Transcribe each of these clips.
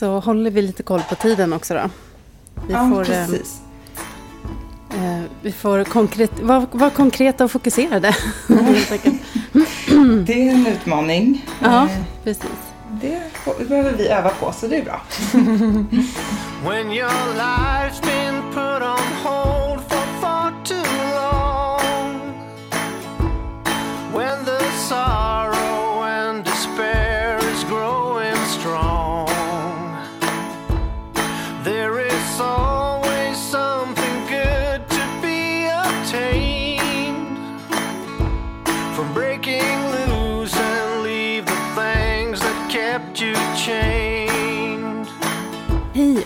så håller vi lite koll på tiden också då. Vi ja, får, precis. Eh, vi får konkret, vara var konkreta och fokuserade. det är en utmaning. Ja, eh, precis. Det behöver vi öva på, så det är bra.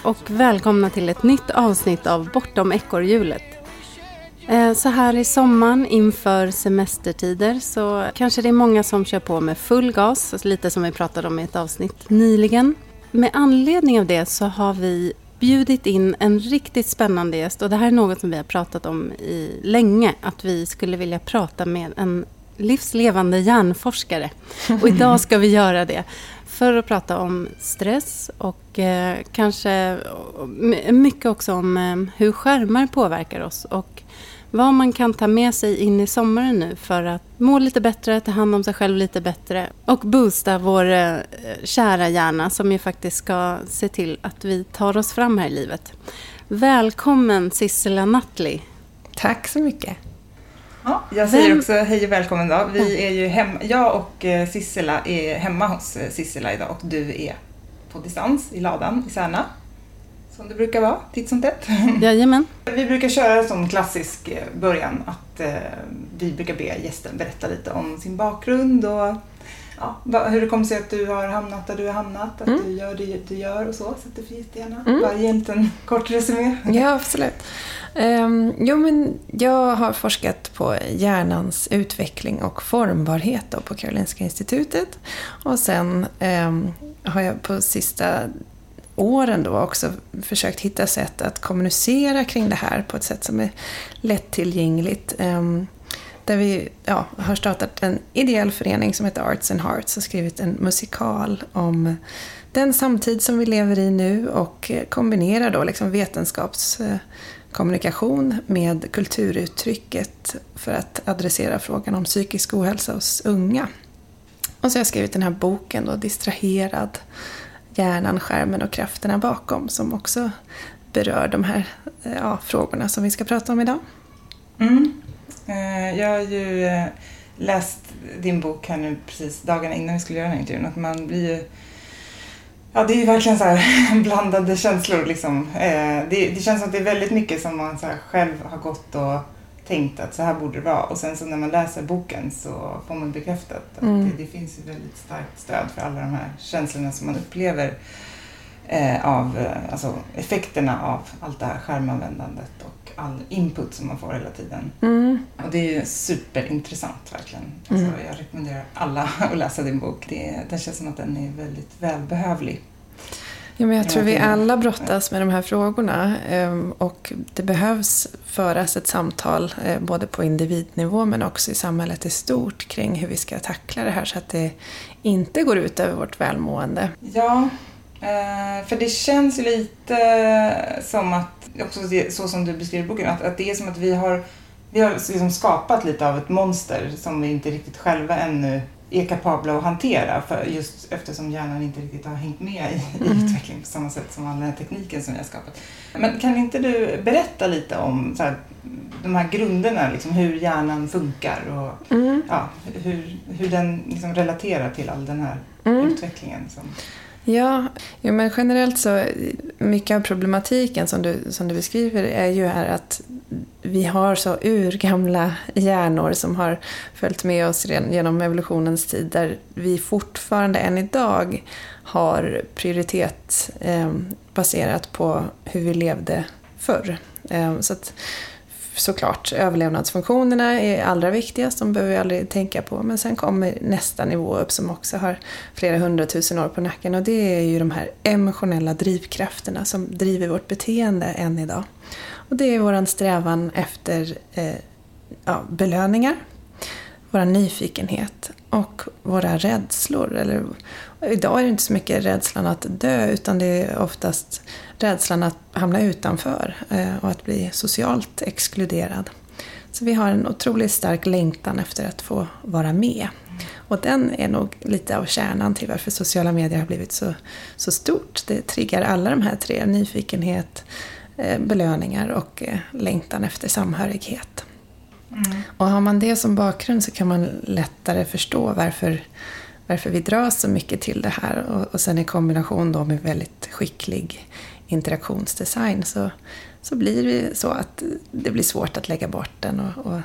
Och välkomna till ett nytt avsnitt av Bortom ekorrhjulet. Eh, så här i sommaren inför semestertider så kanske det är många som kör på med full gas, alltså lite som vi pratade om i ett avsnitt nyligen. Med anledning av det så har vi bjudit in en riktigt spännande gäst och det här är något som vi har pratat om i länge, att vi skulle vilja prata med en livslevande hjärnforskare. Och idag ska vi göra det för att prata om stress och eh, kanske mycket också om eh, hur skärmar påverkar oss och vad man kan ta med sig in i sommaren nu för att må lite bättre, ta hand om sig själv lite bättre och boosta vår eh, kära hjärna som ju faktiskt ska se till att vi tar oss fram här i livet. Välkommen Sissela Nattli. Tack så mycket. Ja, jag säger Vem? också hej och välkommen då. Vi är ju hem, jag och eh, Sissela är hemma hos eh, Sissela idag och du är på distans i ladan i Särna. Som det brukar vara, titt som tätt. Jajamän. Vi brukar köra en sån klassisk eh, början att vi brukar be gästen berätta lite om sin bakgrund och ja, hur det kommer sig att du har hamnat där du har hamnat, att mm. du gör det du gör och så. Så att du får jättegärna mm. bara ge en liten kort resumé. Ja, absolut. Um, jo, men jag har forskat på hjärnans utveckling och formbarhet då på Karolinska institutet. Och sen um, har jag på sista åren då också försökt hitta sätt att kommunicera kring det här på ett sätt som är lättillgängligt. Um, där vi ja, har startat en ideell förening som heter Arts and Hearts och skrivit en musikal om den samtid som vi lever i nu och kombinerar då liksom vetenskapskommunikation med kulturuttrycket för att adressera frågan om psykisk ohälsa hos unga. Och så har jag skrivit den här boken då, Distraherad, hjärnan, skärmen och krafterna bakom som också berör de här ja, frågorna som vi ska prata om idag. Mm. Eh, jag har ju eh, läst din bok här nu precis dagarna innan vi skulle göra den här intervjun. Att man blir ju Ja, det är ju verkligen så här blandade känslor. Liksom. Eh, det, det, känns som att det är väldigt mycket som man så själv har gått och tänkt att så här borde det vara. Och sen så när man läser boken så får man bekräftat att mm. det, det, finns ett väldigt starkt stöd för alla de här känslorna som man upplever eh, av alltså, effekterna av allt det här skärmanvändandet och all input som man får hela tiden. Mm. Och det är superintressant verkligen. Alltså, mm. Jag rekommenderar alla att läsa din bok. Det, det känns som att den är väldigt välbehövlig. Ja, men jag tror vi alla brottas med de här frågorna ehm, och det behövs föras ett samtal eh, både på individnivå men också i samhället i stort kring hur vi ska tackla det här så att det inte går ut över vårt välmående. Ja, eh, för det känns lite som att också så som du beskriver boken, att, att det är som att vi har, vi har liksom skapat lite av ett monster som vi inte riktigt själva ännu är kapabla att hantera för just eftersom hjärnan inte riktigt har hängt med i, i mm. utvecklingen på samma sätt som all den här tekniken som vi har skapat. Men kan inte du berätta lite om så här, de här grunderna, liksom, hur hjärnan funkar och mm. ja, hur, hur den liksom relaterar till all den här mm. utvecklingen? Som... Ja, ja, men generellt så mycket av problematiken som du, som du beskriver är ju här att vi har så urgamla hjärnor som har följt med oss genom evolutionens tid där vi fortfarande än idag har prioritet eh, baserat på hur vi levde förr. Eh, så att såklart, överlevnadsfunktionerna är allra viktigast, de behöver vi aldrig tänka på. Men sen kommer nästa nivå upp som också har flera hundratusen år på nacken och det är ju de här emotionella drivkrafterna som driver vårt beteende än idag. Och det är vår strävan efter eh, ja, belöningar. vår nyfikenhet och våra rädslor. Eller, idag är det inte så mycket rädslan att dö utan det är oftast rädslan att hamna utanför eh, och att bli socialt exkluderad. Så vi har en otroligt stark längtan efter att få vara med. Och den är nog lite av kärnan till varför sociala medier har blivit så, så stort. Det triggar alla de här tre, nyfikenhet, eh, belöningar och eh, längtan efter samhörighet. Mm. Och har man det som bakgrund så kan man lättare förstå varför, varför vi dras så mycket till det här. Och, och sen i kombination då med väldigt skicklig interaktionsdesign så, så blir det så att det blir svårt att lägga bort den och, och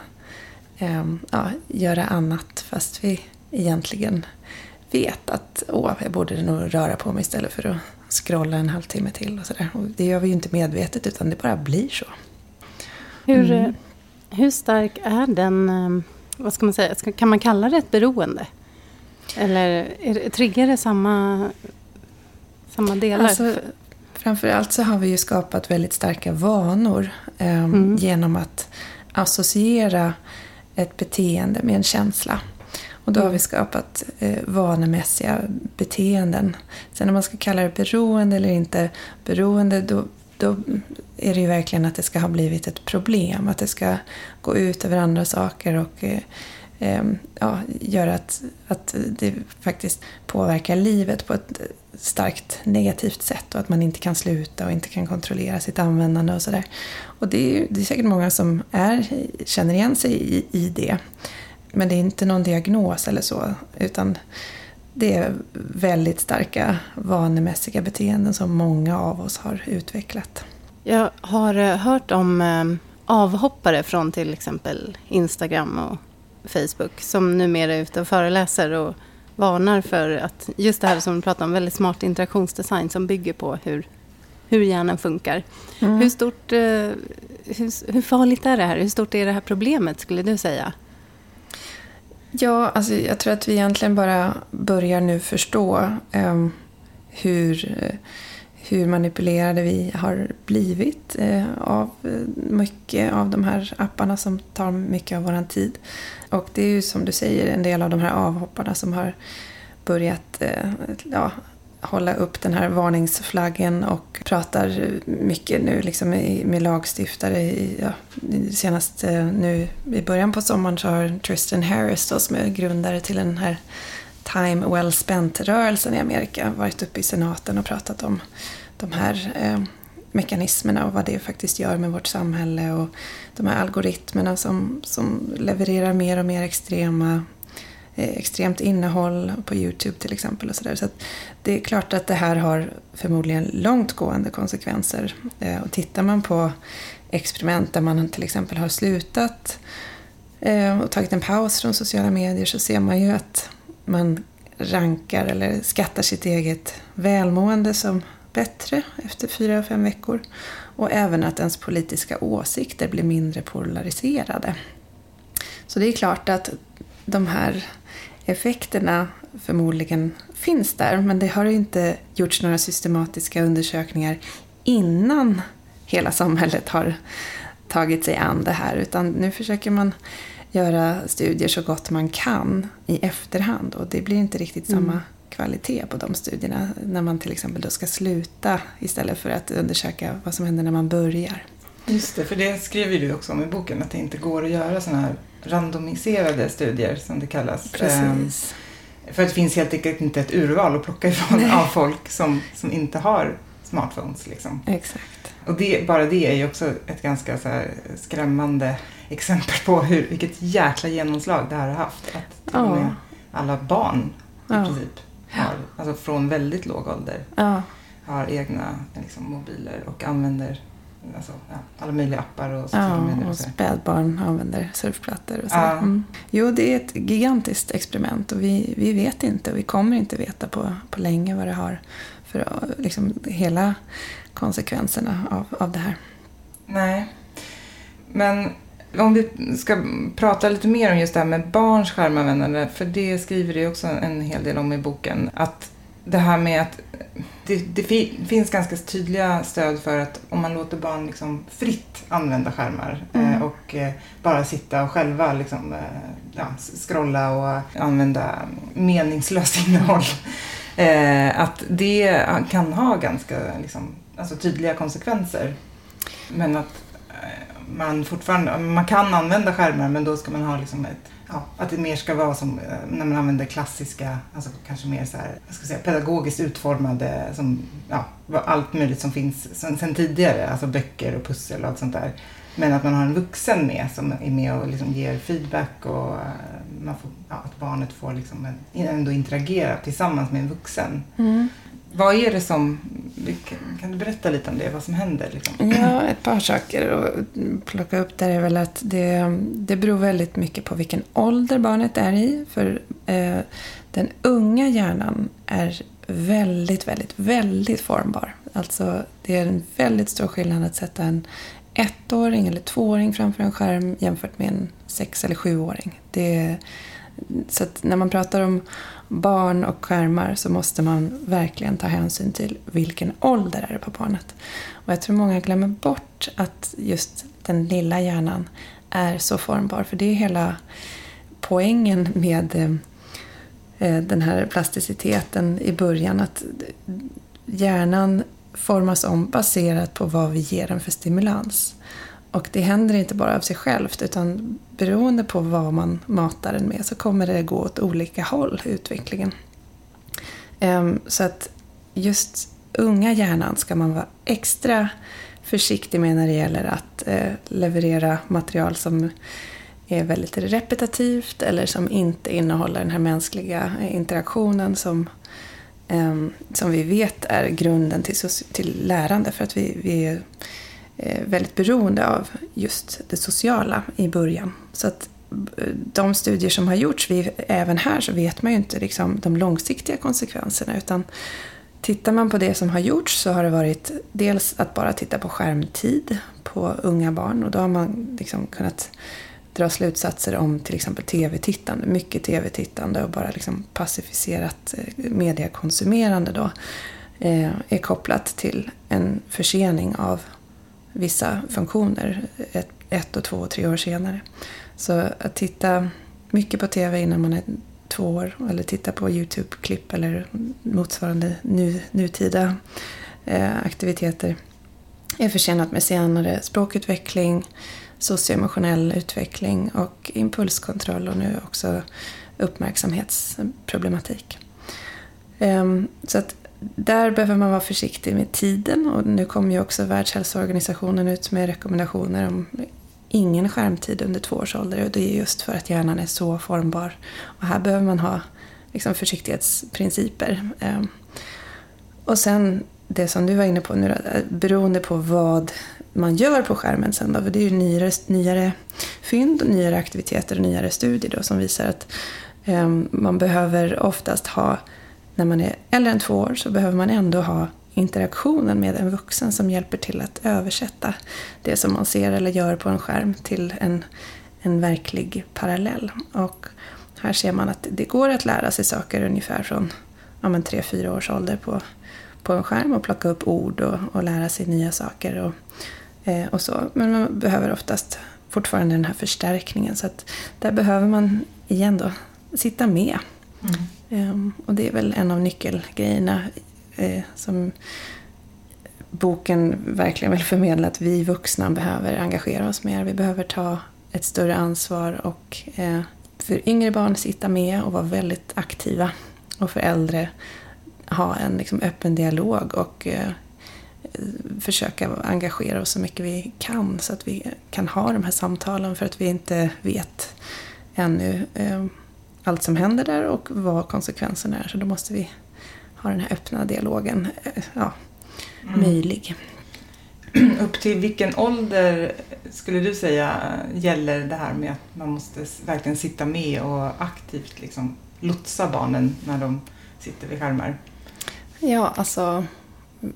ähm, ja, göra annat fast vi egentligen vet att åh, jag borde nog röra på mig istället för att scrolla en halvtimme till och sådär. Det gör vi ju inte medvetet utan det bara blir så. Hur, mm. hur stark är den, ehm, vad ska man säga, kan man kalla det ett beroende? Eller är, triggar det samma, samma delar? Alltså, framförallt så har vi ju skapat väldigt starka vanor eh, mm. genom att associera ett beteende med en känsla. Och då har vi skapat eh, vanemässiga beteenden. Sen om man ska kalla det beroende eller inte beroende, då, då är det ju verkligen att det ska ha blivit ett problem. Att det ska gå ut över andra saker och eh, Ehm, ja, gör att, att det faktiskt påverkar livet på ett starkt negativt sätt och att man inte kan sluta och inte kan kontrollera sitt användande och sådär. Och det är, det är säkert många som är, känner igen sig i, i det. Men det är inte någon diagnos eller så, utan det är väldigt starka vanemässiga beteenden som många av oss har utvecklat. Jag har eh, hört om ehm, avhoppare från till exempel Instagram och Facebook som numera är ute och föreläser och varnar för att just det här som du pratar om, väldigt smart interaktionsdesign som bygger på hur, hur hjärnan funkar. Mm. Hur, stort, eh, hur, hur farligt är det här? Hur stort är det här problemet skulle du säga? Ja, alltså jag tror att vi egentligen bara börjar nu förstå um, hur, hur manipulerade vi har blivit uh, av mycket av de här apparna som tar mycket av vår tid. Och det är ju som du säger en del av de här avhopparna som har börjat eh, ja, hålla upp den här varningsflaggen och pratar mycket nu liksom med lagstiftare. Ja, senast eh, nu i början på sommaren så har Tristan Harris då, som är grundare till den här Time Well Spent-rörelsen i Amerika varit uppe i senaten och pratat om de här eh, mekanismerna och vad det faktiskt gör med vårt samhälle och de här algoritmerna som, som levererar mer och mer extrema Eh, extremt innehåll på Youtube till exempel. Och så där. så det är klart att det här har förmodligen långtgående konsekvenser. Eh, och tittar man på experiment där man till exempel har slutat eh, och tagit en paus från sociala medier så ser man ju att man rankar eller skattar sitt eget välmående som bättre efter fyra, fem veckor. Och även att ens politiska åsikter blir mindre polariserade. Så det är klart att de här effekterna förmodligen finns där. Men det har inte gjorts några systematiska undersökningar innan hela samhället har tagit sig an det här. Utan nu försöker man göra studier så gott man kan i efterhand. Och det blir inte riktigt mm kvalitet på de studierna. När man till exempel då ska sluta istället för att undersöka vad som händer när man börjar. Just det, för det skriver du också om i boken, att det inte går att göra sådana här randomiserade studier som det kallas. Precis. Ehm, för att det finns helt enkelt inte ett urval att plocka ifrån Nej. av folk som, som inte har smartphones. Liksom. Exakt. Och det, bara det är ju också ett ganska skrämmande exempel på hur, vilket jäkla genomslag det här har haft. Att ja. alla barn i ja. princip har, alltså från väldigt låg ålder, ja. har egna liksom, mobiler och använder alltså, ja, alla möjliga appar och Ja, och, och spädbarn använder surfplattor och så. Ja. Mm. Jo, det är ett gigantiskt experiment och vi, vi vet inte och vi kommer inte veta på, på länge vad det har för liksom, hela konsekvenserna av, av det här. Nej. Men om vi ska prata lite mer om just det här med barns skärmanvändande, för det skriver du också en hel del om i boken. Att det här med att det, det fi, finns ganska tydliga stöd för att om man låter barn liksom fritt använda skärmar Mm. eh, och eh, bara sitta och själva liksom, eh, ja, scrolla och använda meningslöst innehåll. Eh, att det kan ha ganska liksom, alltså, tydliga konsekvenser. Men att man fortfarande, man kan använda skärmar men då ska man ha liksom ett Ja, att det mer ska vara som eh, när man använder klassiska, alltså kanske mer så här, jag ska säga, pedagogiskt utformade, som, ja, allt möjligt som finns sen, sen tidigare, alltså böcker och pussel och allt sånt där. Men att man har en vuxen med som är med och liksom ger feedback och eh, man får, ja, att barnet får liksom en, ändå interagera tillsammans med en vuxen. Mm. Vad är det som, kan du berätta lite om det, vad som händer? Liksom? Ja, ett par saker att plocka upp där är väl att det, det beror väldigt mycket på vilken ålder barnet är i. För eh, den unga hjärnan är väldigt, väldigt, väldigt formbar. Alltså det är en väldigt stor skillnad att sätta en ettåring eller tvååring framför en skärm jämfört med en sex eller sjuåring. Det, så att när man pratar om barn och skärmar så måste man verkligen ta hänsyn till vilken ålder är det på barnet. Och jag tror många glömmer bort att just den lilla hjärnan är så formbar. För det är hela poängen med eh, eh, den här plasticiteten i början. Att hjärnan formas om baserat på vad vi ger den för stimulans. Och det händer inte bara av sig självt utan beroende på vad man matar den med så kommer det gå åt olika håll, utvecklingen. Ehm, så att just unga hjärnan ska man vara extra försiktig med när det gäller att eh, leverera material som är väldigt repetitivt eller som inte innehåller den här mänskliga eh, interaktionen som, ehm, som vi vet är grunden till, till lärande. För att vi, vi är Eh, väldigt beroende av just det sociala i början. Så att eh, de studier som har gjorts, vi, även här så vet man ju inte liksom de långsiktiga konsekvenserna utan tittar man på det som har gjorts så har det varit dels att bara titta på skärmtid på unga barn och då har man liksom kunnat dra slutsatser om till exempel tv-tittande, mycket tv-tittande och bara liksom pacificerat eh, mediekonsumerande då eh, är kopplat till en försening av vissa funktioner ett, ett och två och tre år senare. Så att titta mycket på TV innan man är två år eller titta på YouTube-klipp eller motsvarande nu, nutida eh, aktiviteter är försenat med senare språkutveckling, socioemotionell utveckling och impulskontroll och nu också uppmärksamhetsproblematik. Ehm, så att där behöver man vara försiktig med tiden och nu kommer ju också Världshälsoorganisationen ut med rekommendationer om ingen skärmtid under två års ålder och det är just för att hjärnan är så formbar. Och här behöver man ha liksom, försiktighetsprinciper. Ehm, och sen det som du var inne på nu, eh, beroende på vad man gör på skärmen sen då, för det är ju nyare, nyare fynd, nyare aktiviteter och nyare studier då, som visar att ehm, man behöver oftast ha när man är äldre än två år så behöver man ändå ha interaktionen med en vuxen som hjälper till att översätta det som man ser eller gör på en skärm till en, en verklig parallell. Och här ser man att det går att lära sig saker ungefär från ja, 3-4 års ålder på, på en skärm och plocka upp ord och, och lära sig nya saker och, eh, och så. Men man behöver oftast fortfarande den här förstärkningen så att där behöver man igen då sitta med. Mm. Um, och det är väl en av nyckelgrejerna eh, som boken verkligen vill förmedla att vi vuxna behöver engagera oss mer. Vi behöver ta ett större ansvar och eh, för yngre barn sitta med och vara väldigt aktiva. Och för äldre ha en liksom, öppen dialog och eh, försöka engagera oss så mycket vi kan så att vi kan ha de här samtalen för att vi inte vet ännu eh, allt som händer där och vad konsekvenserna är. Så då måste vi ha den här öppna dialogen ja, mm. möjlig. Upp till vilken ålder skulle du säga gäller det här med att man måste verkligen sitta med och aktivt liksom lotsa barnen när de sitter vid skärmar? Ja, alltså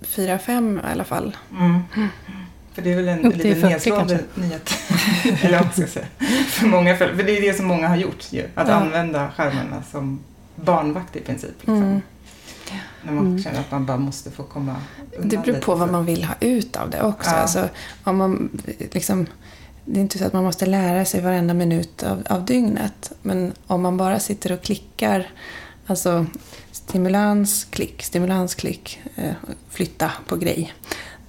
fyra, fem i alla fall. Mm. För det är väl en lite nedslående nyhet. Eller vad ska säga. För, många, för det är det som många har gjort ju. Att ja. använda skärmarna som barnvakt i princip. Liksom. Mm. När man känner att man bara måste få komma undan Det beror på vad man vill ha ut av det också. Ja. Alltså, om man, liksom, det är inte så att man måste lära sig varenda minut av, av dygnet. Men om man bara sitter och klickar, alltså stimulans, klick, stimulans, klick, eh, flytta på grej.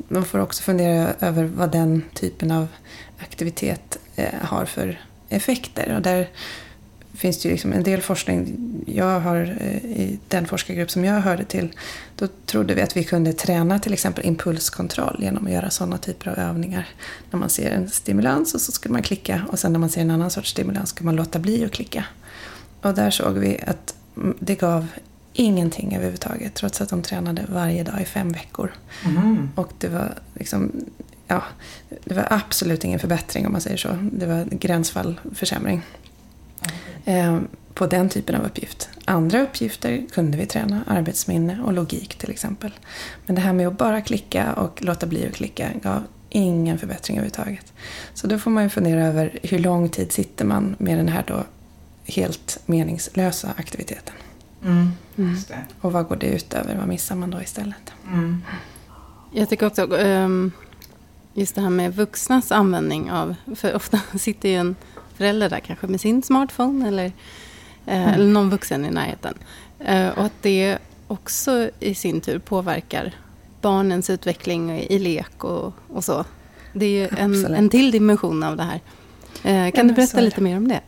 Man får också fundera över vad den typen av aktivitet eh, har för effekter. Och där finns det ju liksom en del forskning. Jag har eh, i den forskargrupp som jag hörde till, då trodde vi att vi kunde träna till exempel impulskontroll genom att göra sådana typer av övningar. När man ser en stimulans och så skulle man klicka och sen när man ser en annan sorts stimulans ska man låta bli att klicka. Och där såg vi att mm, det gav ingenting överhuvudtaget trots att de tränade varje dag i fem veckor. Mhm. Och det var liksom, ja, det var absolut ingen förbättring om man säger så. Det var gränsfall, försämring. Eh, på den typen av uppgift. Andra uppgifter kunde vi träna, arbetsminne och logik till exempel. Men det här med att bara klicka och låta bli att klicka gav ingen förbättring överhuvudtaget. Så då får man ju fundera över hur lång tid sitter man med den här då helt meningslösa aktiviteten. Mm. Just det. Och vad går det ut över? Vad missar man då istället? Mm. Jag tycker också ehm, just det här med vuxnas användning av, för ofta sitter ju en förälder där kanske med sin smartphone eller, eh, eller någon vuxen i närheten. Eh, och att det också i sin tur påverkar barnens utveckling i, lek och, och så. Det är ju en, en till dimension av det här. Eh, kan men du berätta lite mer om det?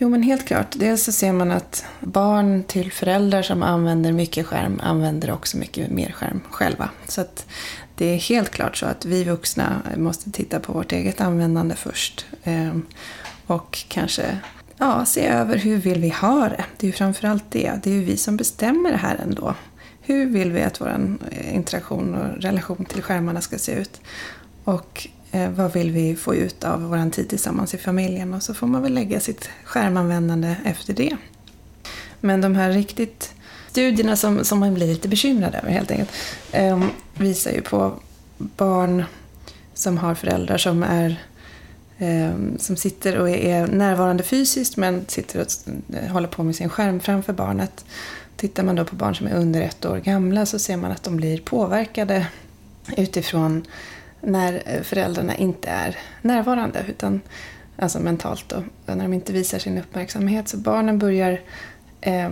Jo, men helt klart. Dels så ser man att barn till föräldrar som använder mycket skärm använder också mycket mer skärm själva. Så att det är helt klart så att vi vuxna måste titta på vårt eget användande först. Eh, och kanske ja, se över hur vill vi ha det. Det är ju framförallt det. Det är ju vi som bestämmer det här ändå. Hur vill vi att vår eh, interaktion och relation till skärmarna ska se ut? Och Eh, vad vill vi få ut av vår tid tillsammans i familjen? Och så får man väl lägga sitt skärmanvändande efter det. Men de här riktigt studierna som, som man blir lite bekymrad över helt enkelt eh, visar ju på barn som har föräldrar som är eh, som sitter och är närvarande fysiskt men sitter och eh, håller på med sin skärm framför barnet. Tittar man då på barn som är under ett år gamla så ser man att de blir påverkade utifrån när eh, föräldrarna inte är närvarande, utan alltså mentalt då, när de inte visar sin uppmärksamhet. Så barnen börjar eh,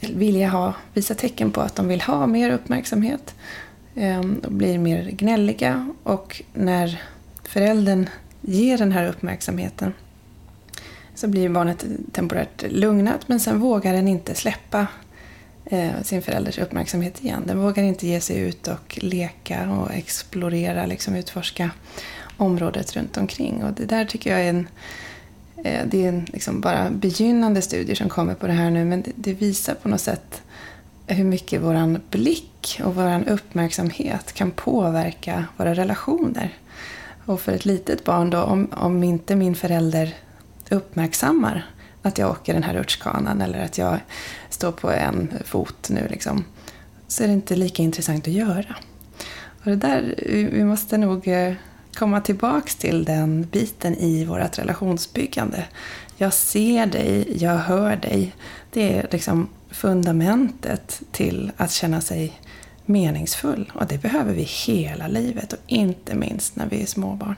vilja ha, visa tecken på att de vill ha mer uppmärksamhet eh, och blir mer gnälliga. Och när föräldern ger den här uppmärksamheten så blir barnet temporärt lugnat men sen vågar den inte släppa Eh, sin förälders uppmärksamhet igen. Den vågar inte ge sig ut och leka och explorera, liksom utforska området runt omkring. Och det där tycker jag är en, eh, det är en liksom bara begynnande studier som kommer på det här nu men det, det visar på något sätt hur mycket vår blick och vår uppmärksamhet kan påverka våra relationer. Och för ett litet barn då, om, om inte min förälder uppmärksammar att jag åker den här rutschkanan eller att jag stå på en fot nu liksom, så är det inte lika intressant att göra. Och det där, vi måste nog eh, komma tillbaks till den biten i vårt relationsbyggande. Jag ser dig, jag hör dig. Det är liksom fundamentet till att känna sig meningsfull. Och det behöver vi hela livet och inte minst när vi är småbarn.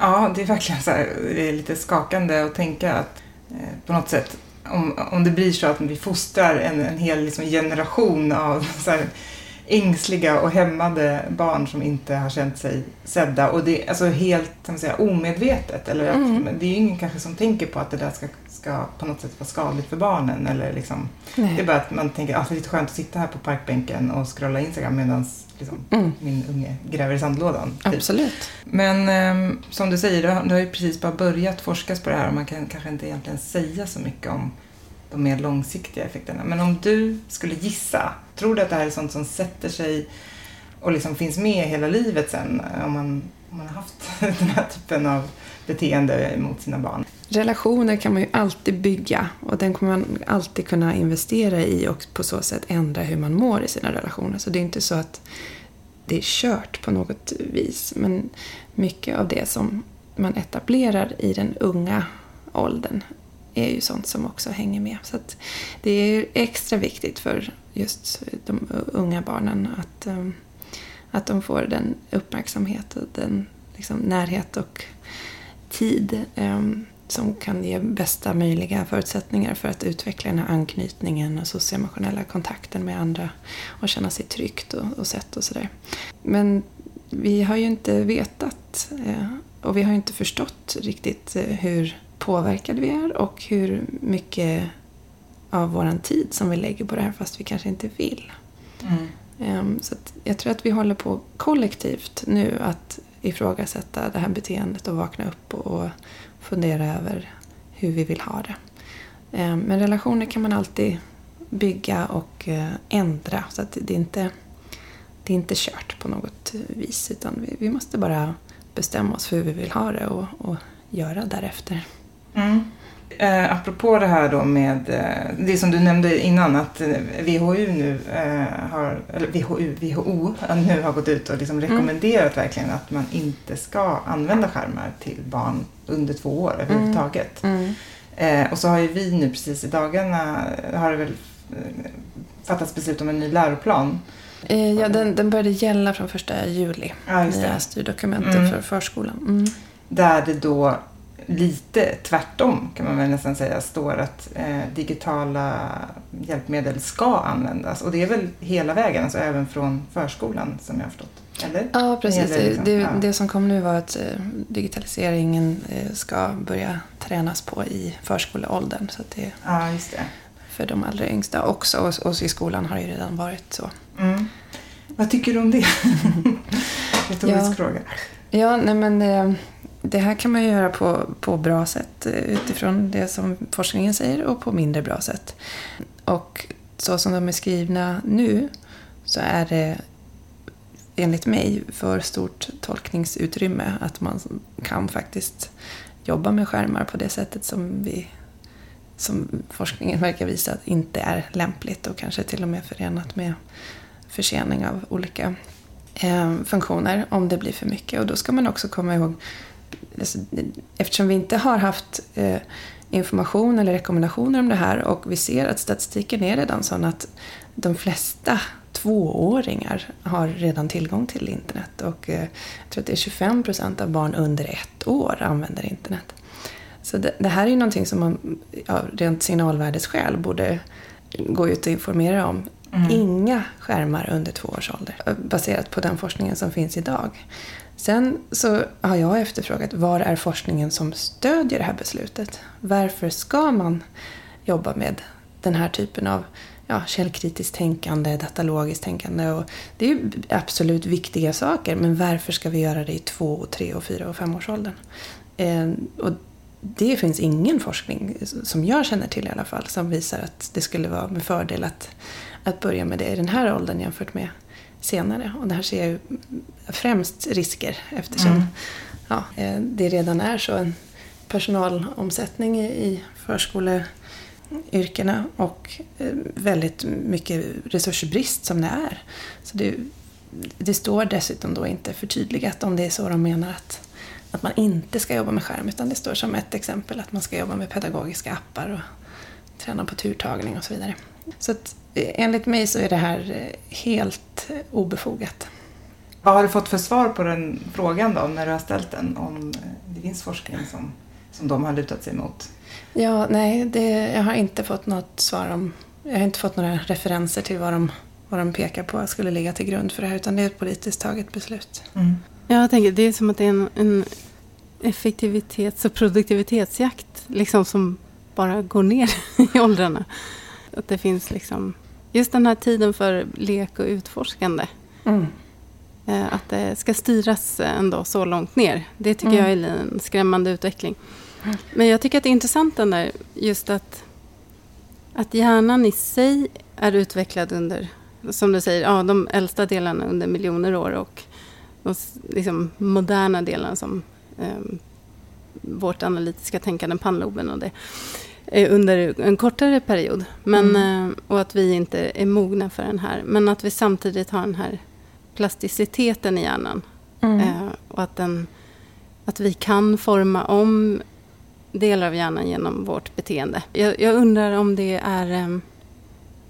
Ja, det är verkligen så här, det är lite skakande att tänka att eh, på något sätt om, om det blir så att vi fostrar en, en hel liksom, generation av så här, ängsliga och hämmade barn som inte har känt sig sedda och det är alltså helt man säga, omedvetet. Eller att, Mm. Det är ju ingen kanske som tänker på att det där ska, ska på något sätt vara skadligt för barnen. Eller liksom, Nej. det är bara att man tänker att det är lite skönt att sitta här på parkbänken och scrolla Instagram medan liksom, Mm. min unge gräver i sandlådan. typ. Absolut. Men ehm, som du säger, det har, det har ju precis bara börjat forskas på det här och man kan kanske inte egentligen säga så mycket om de mer långsiktiga effekterna. Men om du skulle gissa, tror du att det här är sånt som sätter sig och liksom finns med hela livet sen eh, om man, om man har haft den här typen av beteende mot sina barn? Relationer kan man ju alltid bygga och den kommer man alltid kunna investera i och på så sätt ändra hur man mår i sina relationer. Så det är inte så att det är kört på något vis. Men mycket av det som man etablerar i den unga åldern är ju sånt som också hänger med. Så att det är extra viktigt för just de unga barnen att, ehm, att de får den uppmärksamhet och den liksom, närhet och tid ehm, som kan ge bästa möjliga förutsättningar för att utveckla den här anknytningen och socioemotionella kontakten med andra och känna sig tryggt och, och sett och sådär. Men vi har ju inte vetat eh, och vi har inte förstått riktigt eh, hur påverkade vi är och hur mycket av vår tid som vi lägger på det här fast vi kanske inte vill. Mm. Ehm, så jag tror att vi håller på kollektivt nu att ifrågasätta det här beteendet och vakna upp och fundera över hur vi vill ha det. Ehm, men relationer kan man alltid bygga och eh, ändra så att det är inte det är inte kört på något vis utan vi, vi måste bara bestämma oss för hur vi vill ha det och, och göra därefter. Mm. Eh, apropå det här då med eh, det som du nämnde innan att WHO eh, nu eh, har, eller WHO, WHO nu har gått ut och liksom mm. rekommenderat mm. verkligen att man inte ska använda skärmar till barn under två år överhuvudtaget. Mm. Mm. Eh, och så har ju vi nu precis i dagarna har det väl eh, fattats beslut om en ny läroplan. Eh, ja, den, den började gälla från första juli. Ja, nya styrdokumenten mm. för förskolan. Mm. Där det då lite tvärtom kan man väl nästan säga står att eh, digitala hjälpmedel ska användas. Och det är väl hela vägen, alltså även från förskolan som jag har förstått. Eller? Ja, precis. Det, liksom, det, ja. det, som kom nu var att eh, digitaliseringen eh, ska börja tränas på i förskoleåldern. Så det, ja, just det. För de allra yngsta också. Och, och i skolan har det ju redan varit så. Mm. Vad tycker du om det? Retorisk ja. fråga. Ja, nej men eh, det här kan man ju göra på, på bra sätt eh, utifrån det som forskningen säger och på mindre bra sätt. Och så som de är skrivna nu så är det enligt mig för stort tolkningsutrymme att man kan faktiskt jobba med skärmar på det sättet som, vi, som forskningen verkar visa att inte är lämpligt och kanske till och med förenat med försening av olika eh, funktioner om det blir för mycket. Och då ska man också komma ihåg Alltså, eftersom vi inte har haft eh, information eller rekommendationer om det här och vi ser att statistiken är redan sån att de flesta tvååringar har redan tillgång till internet och eh, jag tror att det är 25 procent av barn under ett år använder internet. Så det, det här är ju någonting som man ja, rent signalvärdesskäl borde gå ut och informera om. Mm. Inga skärmar under två års ålder baserat på den forskningen som finns idag. Sen så har jag efterfrågat var är forskningen som stödjer det här beslutet? Varför ska man jobba med den här typen av ja, källkritiskt tänkande, datalogiskt tänkande? Och det är absolut viktiga saker, men varför ska vi göra det i två, tre, och fyra och femårsåldern? Eh, och det finns ingen forskning, som jag känner till i alla fall, som visar att det skulle vara med fördel att, att börja med det i den här åldern jämfört med senare. Och där ser jag ju främst risker eftersom mm. ja, eh, det redan är så en personalomsättning i förskoleyrkena och eh, väldigt mycket resursbrist som det är. Så det, det står dessutom då inte förtydligat om det är så de menar att, att man inte ska jobba med skärm utan det står som ett exempel att man ska jobba med pedagogiska appar och träna på turtagning och så vidare. Så att, enligt mig så är det här helt obefogat. Vad har du fått för svar på den frågan då, när du har ställt den? Om det finns forskning som, som de har lutat sig mot? Ja, nej, det, jag har inte fått något svar om... Jag har inte fått några referenser till vad de, vad de pekar på skulle ligga till grund för det här, utan det är ett politiskt taget beslut. Mm. Jag tänker, det är som att det är en, en effektivitets och produktivitetsjakt liksom som bara går ner i åldrarna. Att det finns liksom just den här tiden för lek och utforskande. Mm. Eh, att det ska styras ändå så långt ner. Det tycker mm. jag är en skrämmande utveckling. Men jag tycker att det är intressant den där, just att, att hjärnan i sig är utvecklad under, som du säger, ja, de äldsta delarna under miljoner år och de liksom, moderna delarna som eh, vårt analytiska tänkande, pannloben och det, under en kortare period. Men, mm. Eh, och att vi inte är mogna för den här. Men att vi samtidigt har den här plasticiteten i hjärnan. Mm. Eh, och att, den, att vi kan forma om delar av hjärnan genom vårt beteende. Jag, jag undrar om det är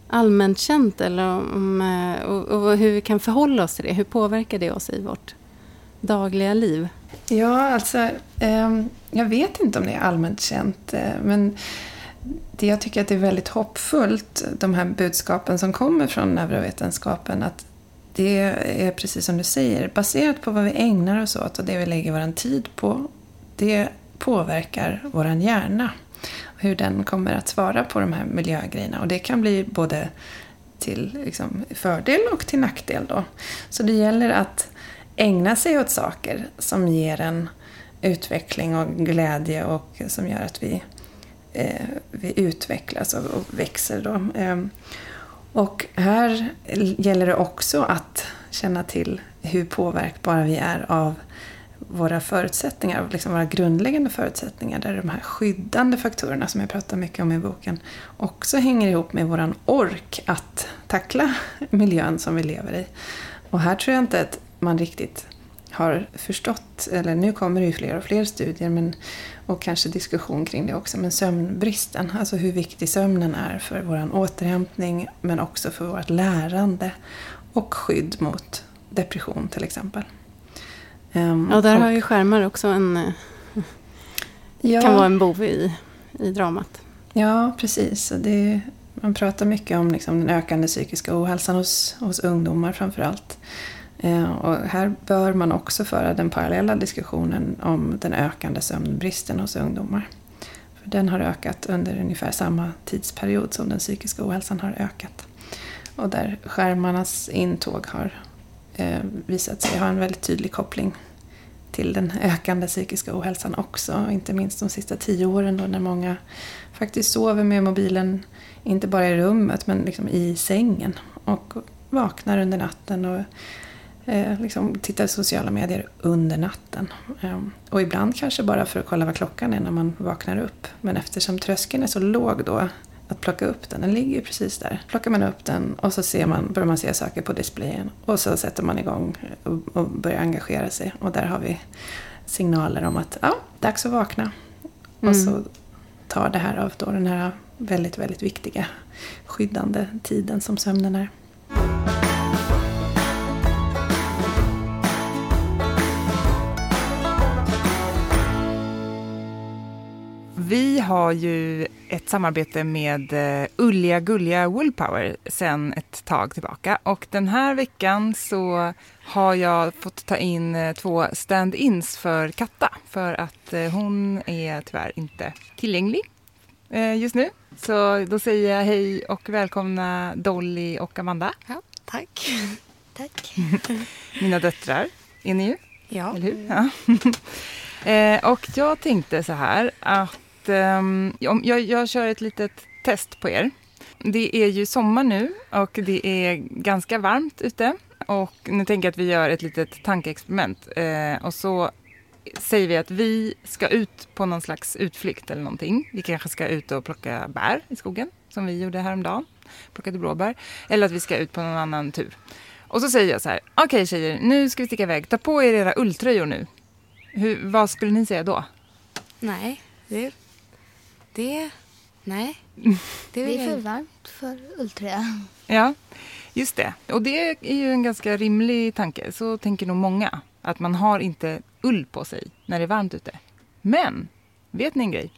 allmänt känt eller om, och, och, hur vi kan förhålla oss till det. Hur påverkar det oss i vårt dagliga liv? Ja, alltså ehm, jag vet inte om det är allmänt känt. Eh, men det jag tycker att det är väldigt hoppfullt, de här budskapen som kommer från neurovetenskapen, att det är precis som du säger, baserat på vad vi ägnar oss åt och det vi lägger vår tid på. Det påverkar vår hjärna. Hur den kommer att svara på de här miljögrejerna. Och det kan bli både till liksom, fördel och till nackdel. Då. Så det gäller att ägna sig åt saker som ger en utveckling och glädje och som gör att vi, eh, vi utvecklas och, och växer. Då. Eh, och här gäller det också att känna till hur påverkbara vi är av våra förutsättningar, liksom våra grundläggande förutsättningar, där de här skyddande faktorerna som jag pratar mycket om i boken också hänger ihop med våran ork att tackla miljön som vi lever i. Och här tror jag inte att man riktigt har förstått, eller nu kommer det ju fler och fler studier men, och kanske diskussion kring det också, men sömnbristen, alltså hur viktig sömnen är för vår återhämtning men också för vårt lärande och skydd mot depression till exempel. Um, ja, där och, har ju skärmar också en... Eh, ja, kan vara en bov i, i dramat. Ja, precis. Det, man pratar mycket om liksom den ökande psykiska ohälsan hos, hos ungdomar framför allt. Eh, och här bör man också föra den parallella diskussionen om den ökande sömnbristen hos ungdomar. För den har ökat under ungefär samma tidsperiod som den psykiska ohälsan har ökat. Och där skärmarnas intåg har eh, visat sig ha en väldigt tydlig koppling till den ökande psykiska ohälsan också. Inte minst de sista tio åren då när många faktiskt sover med mobilen, inte bara i rummet men liksom i sängen. Och vaknar under natten och eh, liksom tittar i sociala medier under natten. Eh, och ibland kanske bara för att kolla vad klockan är när man vaknar upp. Men eftersom tröskeln är så låg då att plocka upp den. Den ligger precis där. Plockar man upp den och så ser man, börjar man se saker på displayen. Och så sätter man igång och, och börjar engagera sig. Och där har vi signaler om att ja, dags att vakna. Mm. Och så tar det här av då den här väldigt, väldigt viktiga skyddande tiden som sömnen är. Vi har ju ett samarbete med uh, Ulliga Gulliga Woolpower sedan ett tag tillbaka. Och den här veckan så har jag fått ta in uh, två stand-ins för Katta. För att uh, hon är tyvärr inte tillgänglig just nu. Så då säger jag hej och välkomna Dolly och Amanda. Ja, tack. tack. Mina döttrar är ni ju. Ja. Eller hur? Ja. och jag tänkte så här att um, jag, jag kör ett litet test på er. Det är ju sommar nu och det är ganska varmt ute. Och nu tänker jag att vi gör ett litet tankeexperiment. Eh, och så säger vi att vi ska ut på någon slags utflykt eller någonting. Vi kanske ska ut och plocka bär i skogen, som vi gjorde häromdagen. Plockade blåbär. Eller att vi ska ut på någon annan tur. Och så säger jag så här, okej okay, tjejer, nu ska vi sticka iväg. Ta på er era ulltröjor nu. Hur, vad skulle ni säga då? Nej, det det... Nej. Det är för varmt för ulltröja. Ja, just det. Och det är ju en ganska rimlig tanke. Så tänker nog många. Att man har inte ull på sig när det är varmt ute. Men, vet ni en grej?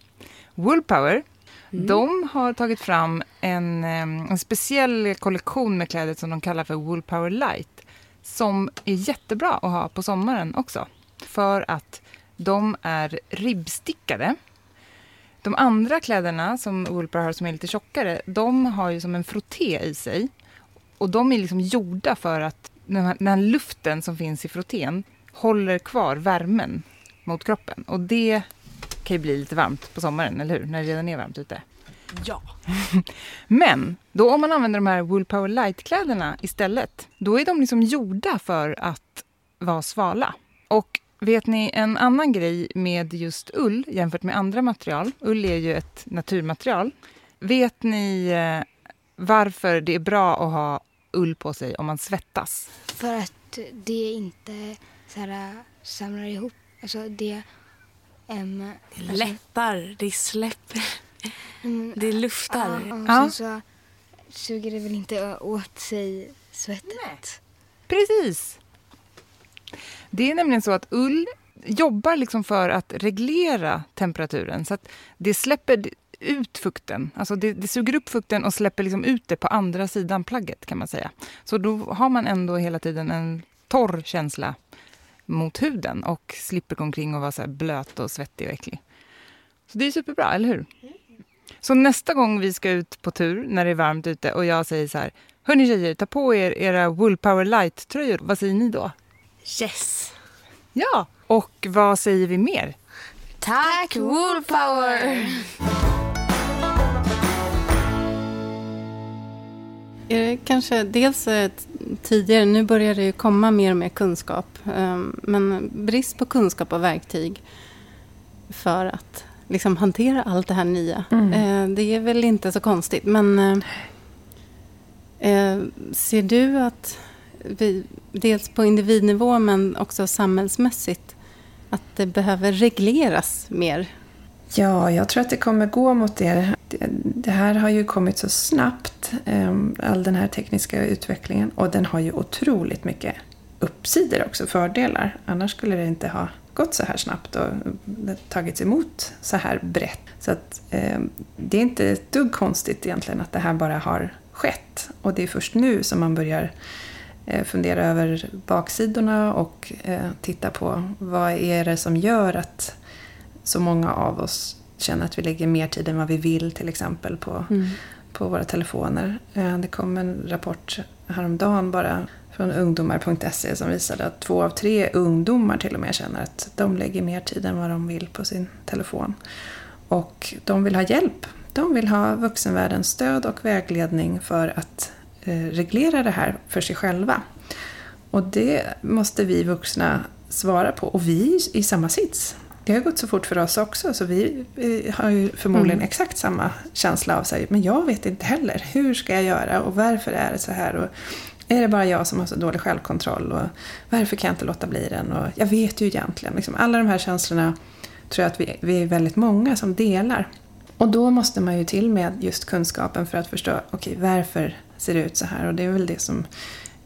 Woolpower, mm. de har tagit fram en, en speciell kollektion med kläder som de kallar för Woolpower Light. Som är jättebra att ha på sommaren också. För att de är ribbstickade. De andra kläderna som Woolper har som är lite tjockare, de har ju som en frotté i sig. Och de är liksom gjorda för att den här, den här luften som finns i frottén håller kvar värmen mot kroppen. Och det kan ju bli lite varmt på sommaren, eller hur? När det redan är varmt ute. Ja. Men då om man använder de här Woolpower Light-kläderna istället, då är de liksom gjorda för att vara svala. Och Vet ni en annan grej med just ull jämfört med andra material? Ull är ju ett naturmaterial. Vet ni eh, varför det är bra att ha ull på sig om man svettas? För att det inte så här, samlar ihop. Alltså det, Em, Det lättar, det släpper, mm, det luftar. ja, och Ja. sen så suger det väl inte åt sig svettet. Precis. Det är nämligen så att ull jobbar liksom för att reglera temperaturen. Så att det släpper ut fukten. Alltså det, det suger upp fukten och släpper liksom ut det på andra sidan plagget kan man säga. Så då har man ändå hela tiden en torr känsla mot huden och slipper gå omkring och vara så här blöt och svettig och äcklig. Så det är superbra, eller hur? Så nästa gång vi ska ut på tur när det är varmt ute och jag säger så här Hörni tjejer, ta på er era Woolpower Light-tröjor. Vad säger ni då? Yes! Ja! Och vad säger vi mer? Tack Woolpower! Är det kanske dels eh, tidigare, nu börjar det ju komma mer och mer kunskap, eh, men brist på kunskap och verktyg för att liksom hantera allt det här nya. Mm. Eh, Det är väl inte så konstigt, men eh, ser du att vi, dels på individnivå men också samhällsmässigt, att det behöver regleras mer? Ja, jag tror att det kommer gå mot det. Det, här har ju kommit så snabbt, ehm, all den här tekniska utvecklingen. Och den har ju otroligt mycket uppsidor också, fördelar. Annars skulle det inte ha gått så här snabbt och tagits emot så här brett. Så att, eh, det är inte ett dugg konstigt egentligen att det här bara har skett. Och det är först nu som man börjar eh, fundera över baksidorna och eh, titta på vad är det som gör att så många av oss känner att vi lägger mer tid än vad vi vill till exempel på, på våra telefoner. Eh, Det kom en rapport häromdagen bara från ungdomar.se som visade att två av tre ungdomar till och med känner att de lägger mer tid än vad de vill på sin telefon. Och de vill ha hjälp. De vill ha vuxenvärldens stöd och vägledning för att eh, reglera det här för sig själva. Och det måste vi vuxna svara på. Och vi är i samma sits. Det har gått så fort för oss också, så vi eh, har ju förmodligen exakt samma känsla av sig. Men jag vet inte heller. Hur ska jag göra och varför är det så här? Och är det bara jag som har så dålig självkontroll? Och varför kan jag inte låta bli den? Och jag vet ju egentligen. Liksom, alla de här känslorna tror jag att vi, vi är väldigt många som delar. Och då måste man ju till med just kunskapen för att förstå, okej, varför ser ut så här? Och det är väl det som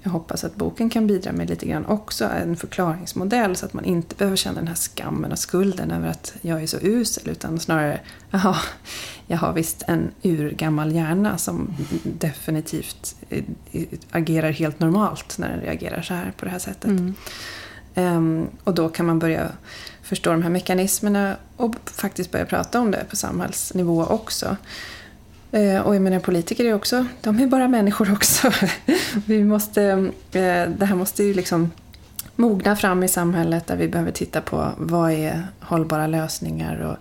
jag hoppas att boken kan bidra med lite grann också, en förklaringsmodell så att man inte behöver känna den här skammen och skulden över att jag är så usel utan snarare, jaha, jag har visst en urgammal hjärna som definitivt eh, agerar helt normalt när den reagerar så här på det här sättet. Ehm, och då kan man börja förstå de här mekanismerna och faktiskt börja prata om det på samhällsnivå också. Eh, och jag menar politiker är också, de är bara människor också. vi måste, eh, det här måste ju liksom mogna fram i samhället där vi behöver titta på vad är hållbara lösningar. Och,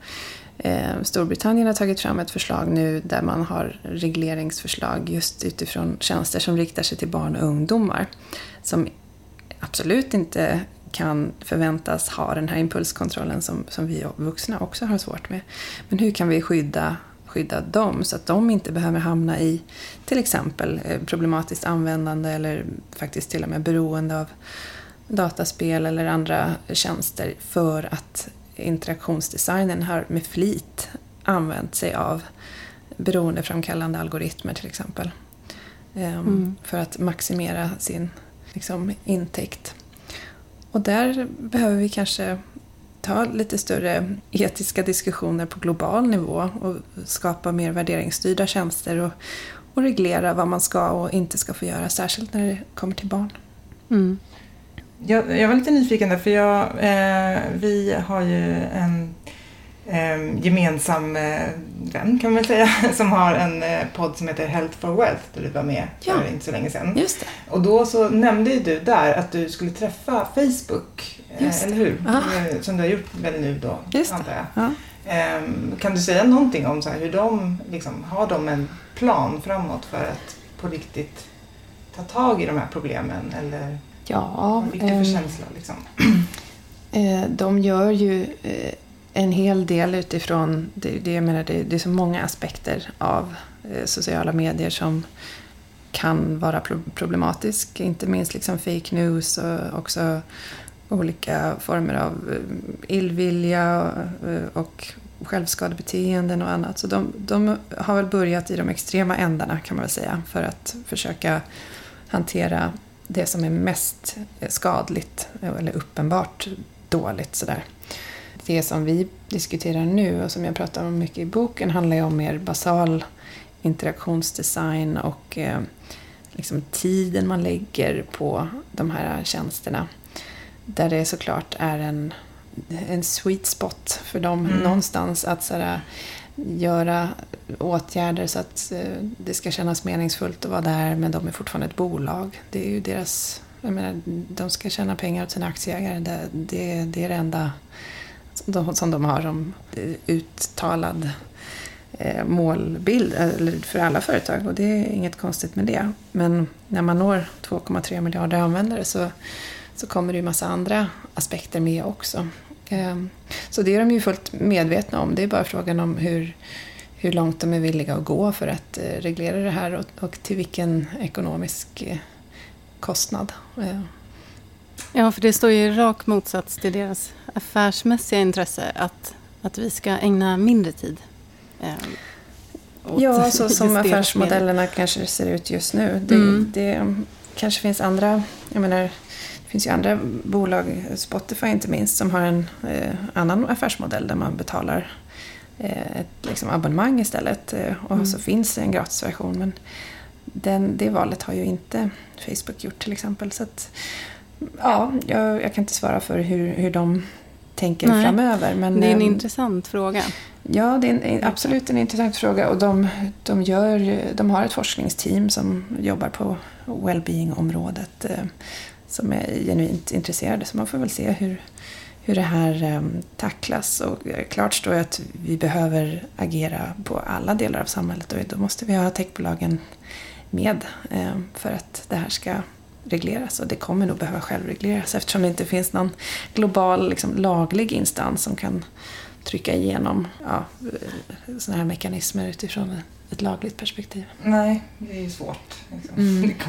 eh, Storbritannien har tagit fram ett förslag nu där man har regleringsförslag just utifrån tjänster som riktar sig till barn och ungdomar. Som absolut inte kan förväntas ha den här impulskontrollen som, som vi vuxna också har svårt med. Men hur kan vi skydda, skydda dem så att de inte behöver hamna i till exempel eh, problematiskt användande eller faktiskt till och med beroende av dataspel eller andra tjänster för att interaktionsdesignen har med flit använt sig av beroendeframkallande algoritmer till exempel. Ehm, För att maximera sin liksom, intäkt. Och där behöver vi kanske ta lite större etiska diskussioner på global nivå och skapa mer värderingsstyrda tjänster och, och reglera vad man ska och inte ska få göra, särskilt när det kommer till barn. Mm. Jag, jag var lite nyfiken där, för jag, eh, vi har ju en eh, gemensam eh, vän kan man säga, som har en eh, podd som heter Health for Wealth där du var med Ja. för inte så länge sedan. Just det. Och då så nämnde ju du där att du skulle träffa Facebook, eh, eller hur? Ja. Eh, Som du har gjort väl nu då, Just antar jag. Ja. Ehm, Kan du säga någonting om så här, hur de liksom, har de en plan framåt för att på riktigt ta tag i de här problemen? Eller Ja, vad fick du för ehm, känsla? Liksom? Eh, De gör ju eh, en hel del utifrån, det, det, jag menar, det, det är så många aspekter av eh, sociala medier som kan vara pro- problematisk. Inte minst liksom fake news och också olika former av eh, illvilja och, och självskadebeteenden och annat. Så de, de har väl börjat i de extrema ändarna kan man väl säga för att försöka hantera det som är mest eh, skadligt eh, eller uppenbart dåligt. Sådär. Det som vi diskuterar nu och som jag pratar om mycket i boken handlar ju om mer basal interaktionsdesign och eh, liksom tiden man lägger på de här tjänsterna. Där det såklart är en, en sweet spot för dem Mm. någonstans att sådär, göra åtgärder så att eh, det ska kännas meningsfullt att vara där men de är fortfarande ett bolag. Det är ju deras, jag menar, de ska tjäna pengar åt sina aktieägare. Det, det, det är det enda de, som de har som uttalad eh, målbild för alla företag och det är inget konstigt med det. Men när man når 2,3 miljarder användare så, så kommer det ju massa andra aspekter med också. Eh, Så det är de ju fullt medvetna om. Det är bara frågan om hur, hur långt de är villiga att gå för att eh, reglera det här och, och till vilken ekonomisk eh, kostnad. Eh, Ja, för det står ju i rak motsats till deras affärsmässiga intresse att, att vi ska ägna mindre tid. Eh, Ja, så som affärsmodellerna kanske ser ut just nu. Det, Mm. det kanske finns andra, jag menar, det finns ju andra bolag, Spotify inte minst, som har en eh, annan affärsmodell där man betalar eh, ett liksom, abonnemang istället. Eh, och Mm. så finns det en gratisversion. Men den, det valet har ju inte Facebook gjort till exempel. Så att, ja, jag, jag kan inte svara för hur, hur de tänker Nej. framöver. Men, Det är en ehm, intressant fråga. Ja, det är en, en, absolut en intressant fråga. Och de, de, gör, de har ett forskningsteam som jobbar på well-being-området eh, som är genuint intresserade. Så man får väl se hur, hur det här eh, tacklas. Och eh, klart står ju att vi behöver agera på alla delar av samhället och då måste vi ha techbolagen med eh, för att det här ska regleras. Och det kommer nog behöva självregleras eftersom det inte finns någon global liksom, laglig instans som kan trycka igenom ja, sådana här mekanismer utifrån ett lagligt perspektiv. Nej, det är ju svårt. Liksom. Mm.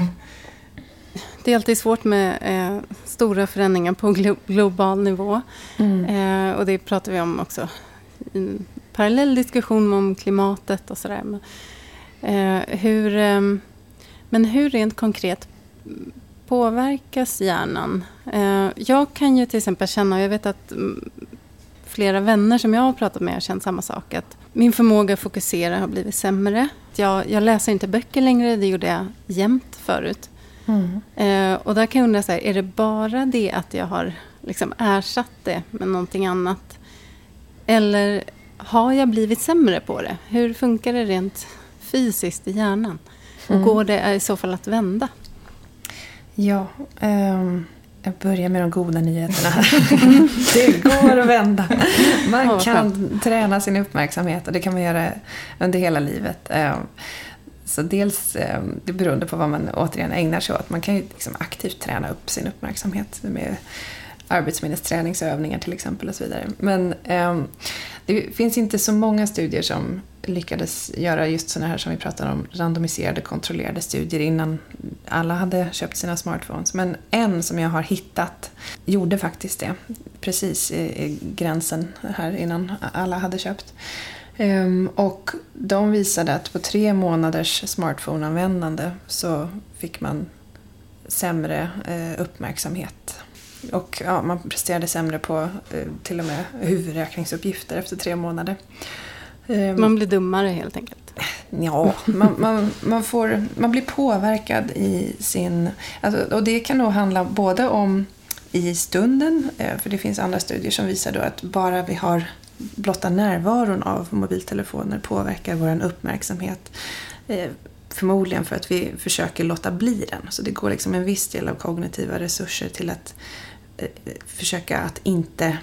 Det är alltid svårt med eh, stora förändringar på glo- global nivå. Eh, och det pratar vi om också i en parallell diskussion om klimatet och sådär. Men, eh, hur, ehm, men hur rent konkret påverkas hjärnan? Eh, jag kan ju till exempel känna, och jag vet att mm, flera vänner som jag har pratat med har känt samma sak, att min förmåga att fokusera har blivit sämre. Jag, jag läser inte böcker längre, det gjorde jag jämt förut. Mm. Eh, och där kan jag undra, så här, är det bara det att jag har liksom ersatt det med någonting annat? Eller har jag blivit sämre på det? Hur funkar det rent fysiskt i hjärnan? Och Mm. går det i så fall att vända? Ja, ehm, jag börjar med de goda nyheterna. det går att vända. Man kan träna sin uppmärksamhet och det kan man göra under hela livet. Ehm, Så dels, ehm, det beroende på vad man återigen ägnar sig åt. Man kan ju liksom aktivt träna upp sin uppmärksamhet med arbetsminnesträningsövningar till exempel och så vidare. Men eh, det finns inte så många studier som lyckades göra just sådana här som vi pratade om, randomiserade kontrollerade studier innan alla hade köpt sina smartphones. Men en som jag har hittat gjorde faktiskt det, precis i, i gränsen här innan alla hade köpt. Um, och de visade att på tre månaders smartphoneanvändande så fick man sämre eh, uppmärksamhet. Och ja, man presterade sämre på eh, till och med huvudräkningsuppgifter efter tre månader. Ehm, Man blir dummare helt enkelt. Ja, man, man, man, får, man blir påverkad i sin... Alltså, och det kan nog handla både om i stunden, eh, för det finns andra studier som visar då att bara vi har blotta närvaron av mobiltelefoner påverkar vår uppmärksamhet. Eh, Förmodligen för att vi försöker låta bli den. Så det går liksom en viss del av kognitiva resurser till att Eh, försöka att inte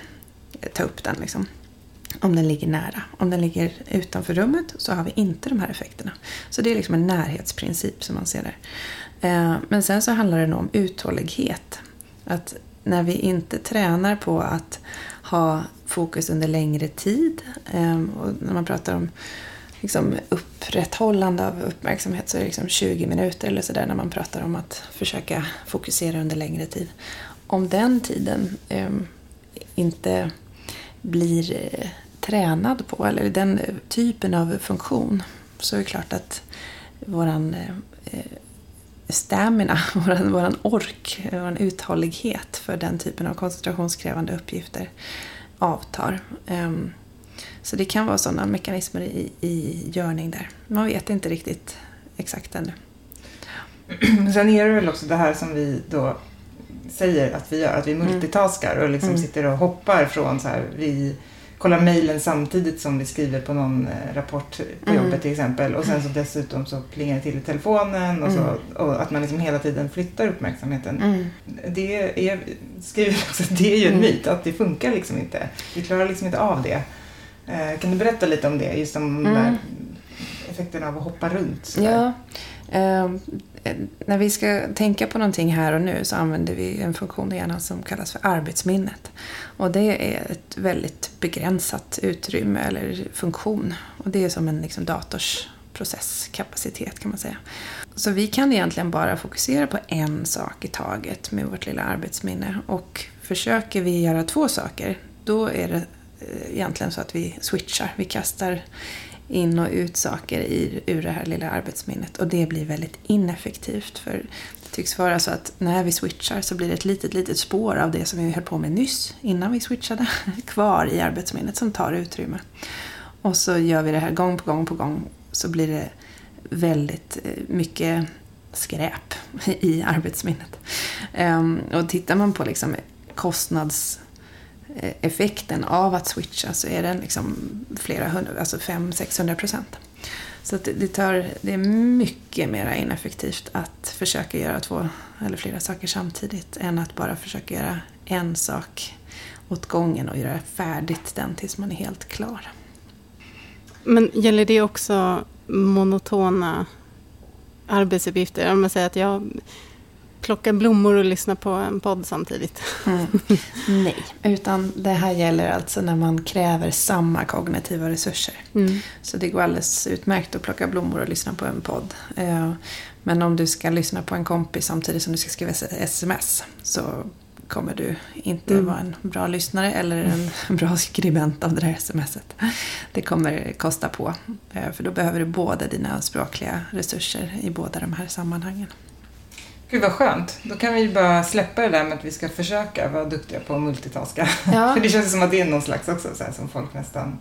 ta upp den. Liksom om den ligger nära. Om den ligger utanför rummet så har vi inte de här effekterna. Så det är liksom en närhetsprincip som man ser där. Eh, men sen så handlar det nog om uthållighet. Att när vi inte tränar på att ha fokus under längre tid ehm, och när man pratar om liksom upprätthållande av uppmärksamhet så är det liksom 20 minuter eller sådär när man pratar om att försöka fokusera under längre tid om den tiden eh, inte blir eh, tränad på, eller den eh, typen av funktion, så är det klart att våran eh, eh stamina, våran, våran ork, våran uthållighet för den typen av koncentrationskrävande uppgifter avtar. Ehm, så det kan vara sådana mekanismer i, i görning där. Man vet inte riktigt exakt ännu. Sen är det väl också det här som vi då säger att vi gör, att vi Mm. multitaskar och liksom sitter och hoppar från så här, vi kollar mejlen samtidigt som vi skriver på någon eh, rapport på Mm. jobbet till exempel och sen så dessutom så plingar det till i telefonen och, så, och att man liksom hela tiden flyttar uppmärksamheten. Mm. Det är, skriver också, det är ju en Mm. myt att det funkar liksom inte. Vi klarar liksom inte av det. Eh, Kan du berätta lite om det, just om de Mm. effekterna av att hoppa runt? Ja. När vi ska tänka på någonting här och nu så använder vi en funktion i hjärnan som kallas för arbetsminnet. Och det är ett väldigt begränsat utrymme eller funktion. Och det är som en liksom, dators processkapacitet kan man säga. Så vi kan egentligen bara fokusera på en sak i taget med vårt lilla arbetsminne. Och försöker vi göra två saker, då är det eh, egentligen så att vi switchar. Vi kastar in och ut saker i, ur det här lilla arbetsminnet. Och det blir väldigt ineffektivt. För det tycks vara så att när vi switchar så blir det ett litet, litet spår av det som vi höll på med nyss, innan vi switchade, kvar i arbetsminnet som tar utrymme. Och så gör vi det här gång på gång på gång så blir det väldigt eh, mycket skräp i arbetsminnet. Ehm, och tittar man på liksom kostnads Eh, effekten av att switcha så är den liksom flera hundra, alltså 500-600 procent. Så att det, det, tar, det är mycket mer ineffektivt att försöka göra två eller flera saker samtidigt än att bara försöka göra en sak åt gången och göra färdigt den tills man är helt klar. Men gäller det också monotona arbetsuppgifter? Om man säger att jag plockar blommor och lyssnar på en podd samtidigt. Mm. Nej, utan det här gäller alltså när man kräver samma kognitiva resurser. Mm. Så det går alldeles utmärkt att plocka blommor och lyssna på en podd. Eh, Men om du ska lyssna på en kompis samtidigt som du ska skriva sms så kommer du inte Mm. vara en bra lyssnare eller en bra skribent av det där smset. Det kommer kosta på. eh, För då behöver du båda dina språkliga resurser i båda de här sammanhangen. Gud vad skönt. Då kan vi bara släppa det där med att vi ska försöka vara duktiga på att multitaska. Ja. För det känns som att det är någon slags också så här, som folk nästan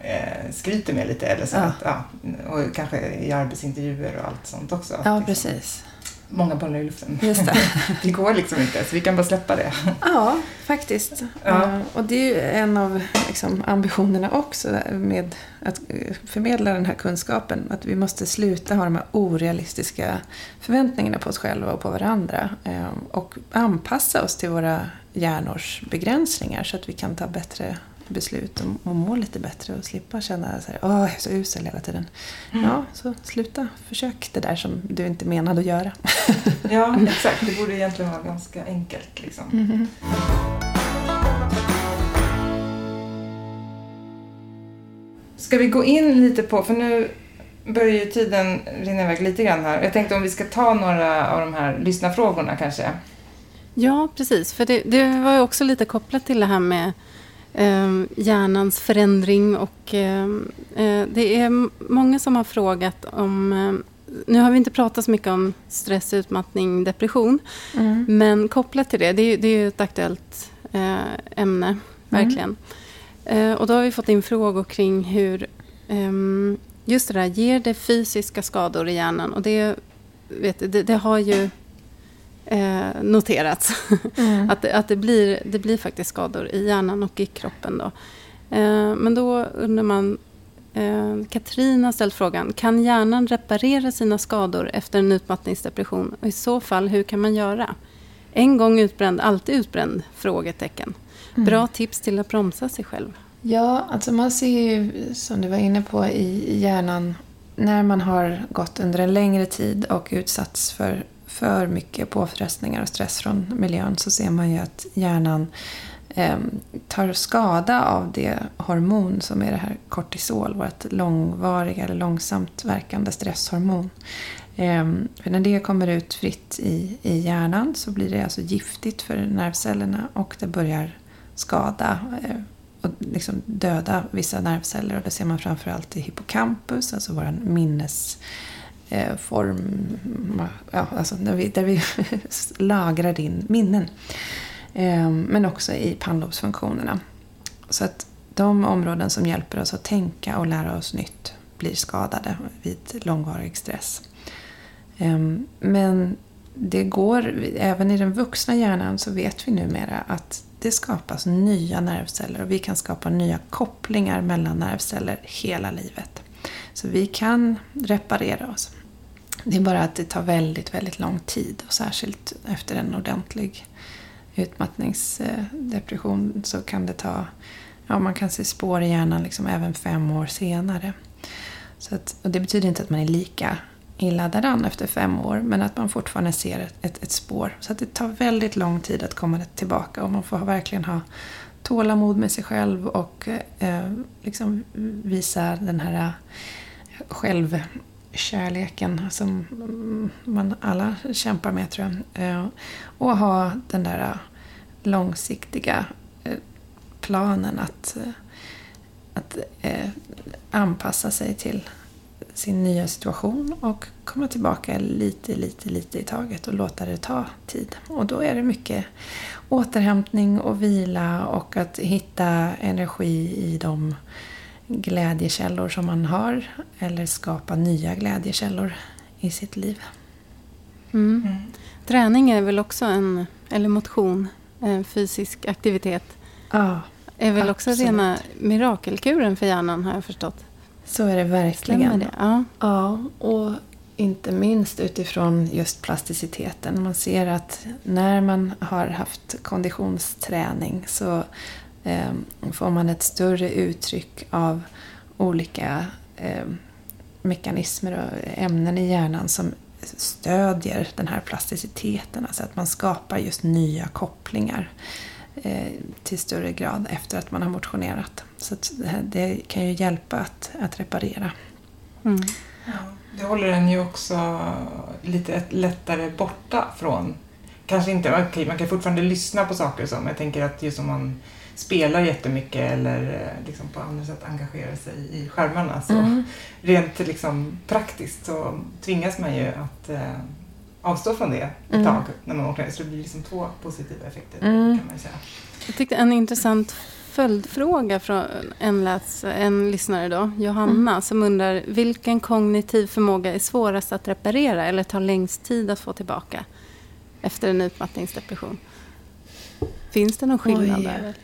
eh, skryter med lite. Eller så Ja. att, ja, och kanske i arbetsintervjuer och allt sånt också. Ja, liksom, precis. Många bollar i luften. Just det. det går liksom inte, så vi kan bara släppa det. Ja, faktiskt. Ja. Eh, Och det är ju en av liksom, ambitionerna också med att eh, förmedla den här kunskapen. Att vi måste sluta ha de här orealistiska förväntningarna på oss själva och på varandra. eh, Och anpassa oss till våra hjärnors begränsningar så att vi kan ta bättre beslut och- och må lite bättre och slippa känna så här, åh, jag är så usel hela tiden. Ja, så sluta. Försök det där som du inte menade att göra. Ja, exakt. Det borde egentligen vara ganska enkelt. Liksom. Mm. Ska vi gå in lite på, för nu börjar ju tiden rinna iväg lite grann här. Jag tänkte om vi ska ta några av de här lyssnarfrågorna kanske. Ja, precis. För det, det var ju också lite kopplat till det här med eh, hjärnans förändring. Och, eh, eh, det är många som har frågat om... Eh, nu har vi inte pratat så mycket om stress, utmattning, depression. Mm. Men kopplat till det, det är, det är ju ett aktuellt eh, ämne, verkligen. Eh, och då har vi fått in frågor kring hur... ehm, just det där, ger det fysiska skador i hjärnan? Och det, vet, det, det har ju eh, noterats. Mm. Att, det, att det, blir, det blir faktiskt skador i hjärnan och i kroppen. Då. Eh, men då undrar man... Eh, Katrin har ställt frågan. Kan hjärnan reparera sina skador efter en utmattningsdepression? Och I så fall, hur kan man göra? En gång utbränd, alltid utbränd? Frågetecken. Bra tips till att bromsa sig själv. Ja, alltså man ser ju, som du var inne på, i hjärnan när man har gått under en längre tid och utsatts för för mycket påfrestningar och stress från miljön så ser man ju att hjärnan eh, tar skada av det hormon som är det här kortisol, vårt långvariga eller långsamt verkande stresshormon. Eh, för när det kommer ut fritt i, i hjärnan så blir det alltså giftigt för nervcellerna och det börjar skada eh, och liksom döda vissa nervceller. Och det ser man framförallt i hippocampus, alltså vår Eh, form... Mm, ja, alltså där vi, där vi lagrar in minnen. Ehm, men också i pannlobsfunktionerna. Så att de områden som hjälper oss att tänka och lära oss nytt blir skadade vid långvarig stress. Ehm, men det går, även i den vuxna hjärnan så vet vi numera att det skapas nya nervceller och vi kan skapa nya kopplingar mellan nervceller hela livet. Så vi kan reparera oss. Det är bara att det tar väldigt, väldigt lång tid och särskilt efter en ordentlig utmattningsdepression så kan det ta, ja man kan se spår i hjärnan liksom även fem år senare. Så att, och det betyder inte att man är lika illa däran efter fem år men att man fortfarande ser ett, ett, ett, spår. Så att det tar väldigt lång tid att komma tillbaka och man får verkligen ha tålamod med sig själv och eh, liksom visa den här eh, själv kärleken som man alla kämpar med tror jag. Eh, och ha den där eh, långsiktiga eh, planen att, att anpassa sig till sin nya situation och komma tillbaka lite, lite, lite i taget och låta det ta tid. Och då är det mycket återhämtning och vila och att hitta energi i de glädjekällor som man har eller skapa nya glädjekällor i sitt liv. Mm. Mm. Träning är väl också en, eller motion, en fysisk aktivitet. Ja, är väl också absolut. rena mirakelkuren för hjärnan har jag förstått. Så är det verkligen. Det? Ja. ja, och inte minst utifrån just plasticiteten. Man ser att när man har haft konditionsträning så får man ett större uttryck av olika eh, mekanismer och ämnen i hjärnan som stödjer den här plasticiteten. Alltså att man skapar just nya kopplingar eh, till större grad efter att man har motionerat. Så det kan ju hjälpa att, att reparera. Mm. Ja, det håller en ju också lite lättare borta från Kanske inte, okay, man kan fortfarande lyssna på saker men jag tänker att just om man spelar jättemycket eller eh, liksom på andra sätt engagerar sig i skärmarna så mm. rent liksom praktiskt så tvingas man ju att eh, avstå från det ett mm. tag när man åker Så det blir liksom två positiva effekter mm. kan man säga. Jag tyckte en intressant följdfråga från en, läs, en lyssnare då, Johanna, mm. som undrar vilken kognitiv förmåga är svårast att reparera eller tar längst tid att få tillbaka efter en utmattningsdepression? Finns det någon skillnad Oj, där?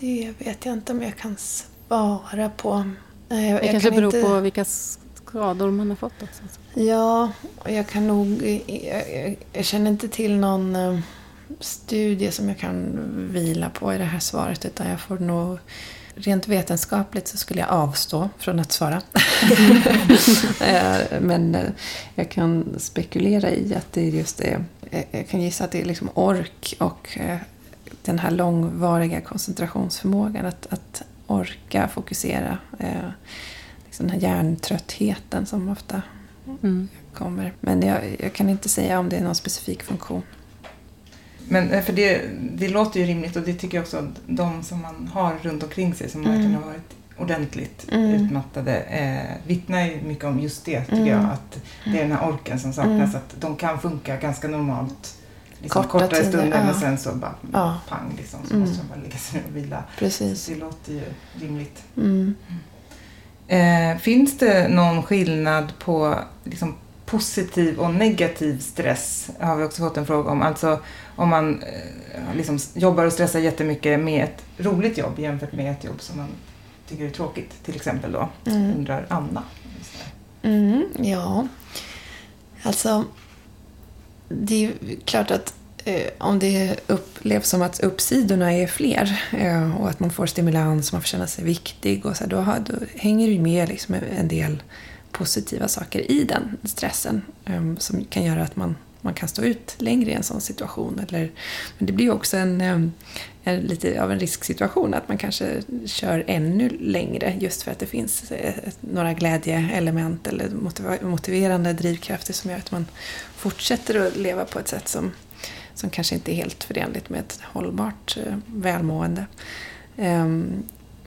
Det vet jag inte om jag kan svara på. Jag, det jag kanske beror inte... på vilka skador man har fått också. Ja, och jag kan nog... Jag, jag, känner inte till någon eh, studie som jag kan vila på i det här svaret utan jag får nog Rent vetenskapligt så skulle jag avstå från att svara. Eh, men eh, jag kan spekulera i att det är just det. Jag kan gissa att det är liksom ork och den här långvariga koncentrationsförmågan. Att, att orka fokusera. Liksom den här hjärntröttheten som ofta mm. kommer. Men jag, jag kan inte säga om det är någon specifik funktion. Men eh, för det, det låter ju rimligt och det tycker jag också att de som man har runt omkring sig som mm. verkligen har varit ordentligt mm. utmattade eh, vittnar ju mycket om just det tycker mm. jag. Att det är den här orken som saknas. Mm. Att de kan funka ganska normalt liksom, Korta kortare tider, stunder ja. men sen så bara ja. pang liksom. Så måste de bara lägga sig och vila. Precis. Det låter ju rimligt. Mm. Eh, finns det någon skillnad på liksom, positiv och negativ stress? har vi också fått en fråga om. Alltså om man eh, liksom jobbar och stressar jättemycket med ett roligt jobb jämfört med ett jobb som man tycker är tråkigt till exempel då. Mm. Undrar Anna. Mm, ja, alltså det är klart att eh, om det upplevs som att uppsidorna är fler eh, och att man får stimulans, man får känna sig viktig och så, då, har, då hänger det med liksom en del positiva saker i den stressen eh, som kan göra att man man kan stå ut längre i en sån situation. Eller, men det blir också en, eh, en, lite av en risksituation att man kanske kör ännu längre just för att det finns eh, några glädjeelement eller motiverande drivkrafter som gör att man fortsätter att leva på ett sätt som, som kanske inte är helt förenligt med ett hållbart eh, välmående. Ehm,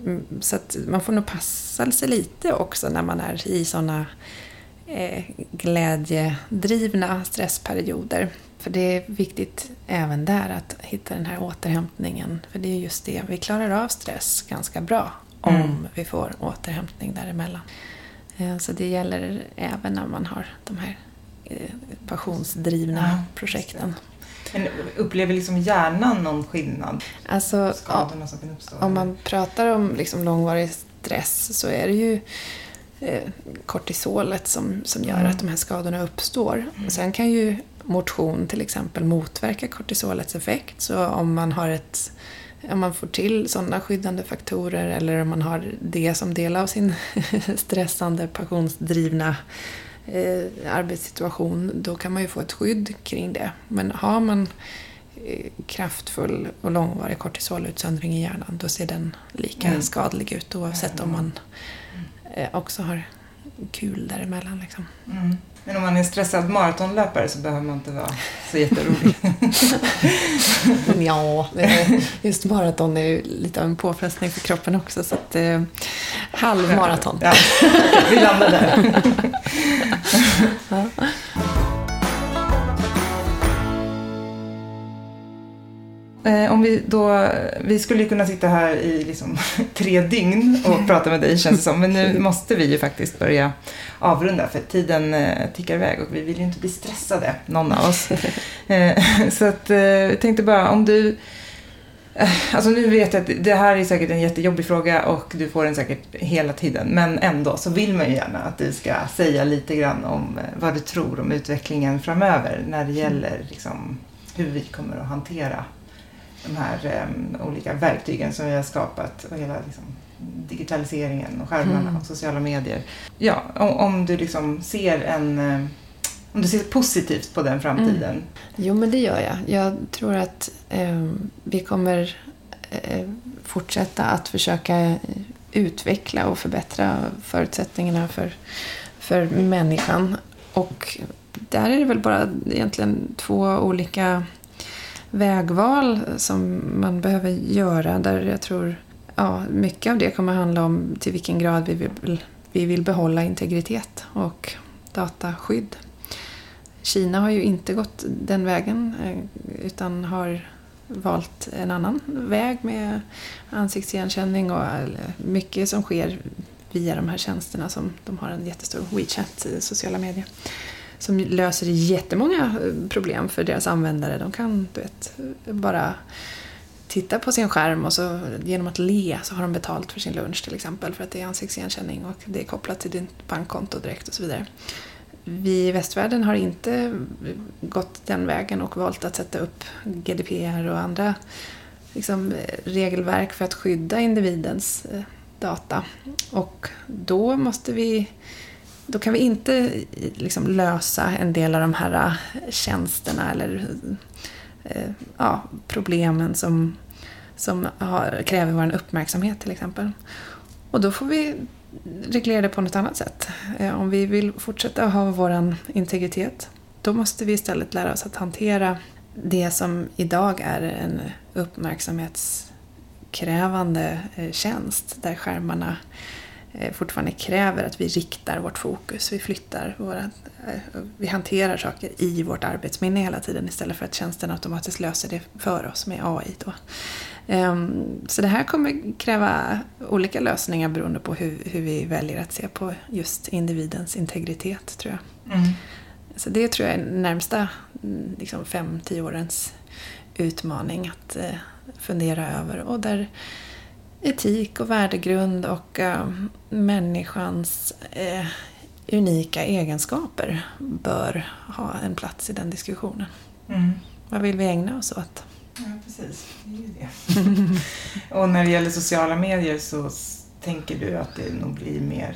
mm, så att man får nog passa sig lite också när man är i sådana eh, glädjedrivna stressperioder. För det är viktigt även där att hitta den här återhämtningen. För det är just det, vi klarar av stress ganska bra om Mm. vi får återhämtning däremellan. Eh, Så det gäller även när man har de här eh, passionsdrivna Ja, projekten. Men upplever liksom hjärnan någon skillnad? Alltså, Skadorna som kan uppstå? om man pratar om liksom långvarig stress så är det ju kortisolet som, som gör Mm. att de här skadorna uppstår. Sen kan ju motion till exempel motverka kortisolets effekt. Så om man har ett om man får till sådana skyddande faktorer eller om man har det som del av sin stressande, passionsdrivna eh, arbetssituation, då kan man ju få ett skydd kring det. Men har man eh, kraftfull och långvarig kortisolutsöndring i hjärnan, då ser den lika Mm. skadlig ut oavsett om man eh, också har kul däremellan. Liksom. Mm. Men om man är stressad maratonlöpare så behöver man inte vara så jätterolig. ja, eh, just maraton är ju lite av en påfrestning för kroppen också. Så att, eh, halv maraton. Ja, vi landar där. Eh, Om vi då, vi skulle kunna sitta här i liksom tre dygn och prata med dig känns det som. Men nu måste vi ju faktiskt börja avrunda för tiden eh, tickar iväg och vi vill ju inte bli stressade, någon av oss. Eh, Så att eh, jag tänkte bara om du eh, Alltså nu vet jag att det här är säkert en jättejobbig fråga och du får den säkert hela tiden. Men ändå så vill man ju gärna att du ska säga lite grann om eh, vad du tror om utvecklingen framöver när det gäller liksom, hur vi kommer att hantera de här eh, olika verktygen som vi har skapat och hela liksom, digitaliseringen och skärmarna Mm. och sociala medier. Ja, om, om du liksom ser en eh, om du ser positivt på den framtiden. Jo, men det gör jag. Jag tror att eh, vi kommer eh, fortsätta att försöka utveckla och förbättra förutsättningarna för, för människan. Och där är det väl bara egentligen två olika vägval som man behöver göra. Där jag tror ja, mycket av det kommer handla om till vilken grad vi vill, vi vill behålla integritet och dataskydd. Kina har ju inte gått den vägen eh, utan har valt en annan väg med ansiktsigenkänning och mycket som sker via de här tjänsterna som de har en jättestor WeChat, i sociala medier. Som löser jättemånga eh, problem för deras användare. De kan du vet, bara titta på sin skärm och så genom att le så har de betalt för sin lunch till exempel för att det är ansiktsigenkänning och det är kopplat till ditt bankkonto direkt och så vidare. Vi i västvärlden har inte gått den vägen och valt att sätta upp GDPR och andra liksom, regelverk för att skydda individens eh, data. Och då måste vi då kan vi inte liksom, lösa en del av de här äh, tjänsterna eller äh, ja, problemen som, som har, kräver vår uppmärksamhet till exempel. Och då får vi reglera det på något annat sätt. Äh, om vi vill fortsätta ha vår integritet, då måste vi istället lära oss att hantera det som idag är en uppmärksamhetskrävande tjänst, där skärmarna fortfarande kräver att vi riktar vårt fokus. Vi flyttar våra, eh, vi hanterar saker i vårt arbetsminne hela tiden istället för att tjänsten automatiskt löser det för oss med AI. Då. Ehm, Så det här kommer kräva olika lösningar beroende på hur, hur vi väljer att se på just individens integritet, tror jag. Mm. Så det tror jag är närmsta mm, liksom fem, tio årens utmaning att eh, fundera över. Och där etik och värdegrund och eh, människans eh, unika egenskaper bör ha en plats i den diskussionen. Mm. Vad vill vi ägna oss åt? Ja, precis. Det är ju det. och när det gäller sociala medier så tänker du att det nog blir mer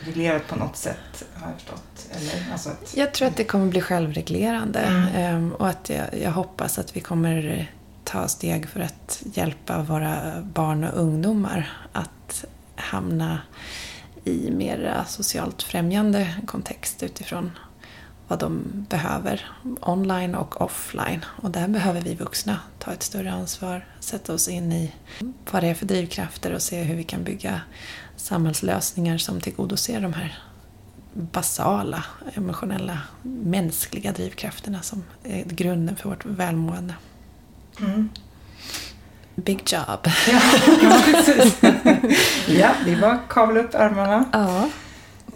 reglerat på något sätt, har jag förstått. Eller? Alltså att, Jag tror att det kommer bli självreglerande Mm. ehm, och att jag, jag hoppas att vi kommer ta steg för att hjälpa våra barn och ungdomar att hamna i mer socialt främjande kontext utifrån vad de behöver online och offline. Och där behöver vi vuxna ta ett större ansvar, sätta oss in i vad det är för drivkrafter och se hur vi kan bygga samhällslösningar som tillgodoser de här basala, emotionella, mänskliga drivkrafterna som är grunden för vårt välmående mm. Big job. ja, ja, precis. ja, det är bara att kavla upp ärmarna. Ja.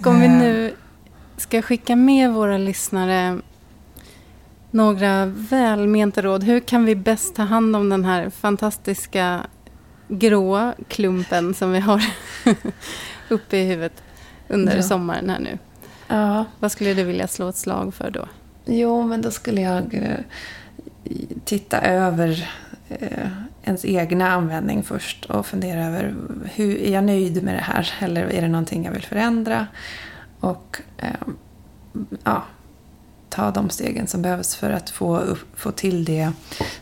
Om vi nu ska skicka med våra lyssnare några välmenta råd. Hur kan vi bäst ta hand om den här fantastiska gråa klumpen som vi har uppe i huvudet under Ja. sommaren här nu? ja. Vad skulle du vilja slå ett slag för då? Jo, men då skulle jag eh, titta över eh, ens egna användning först och fundera över hur är jag nöjd med det här eller är det någonting jag vill förändra? Och eh, ja, ta de stegen som behövs för att få, upp, få till det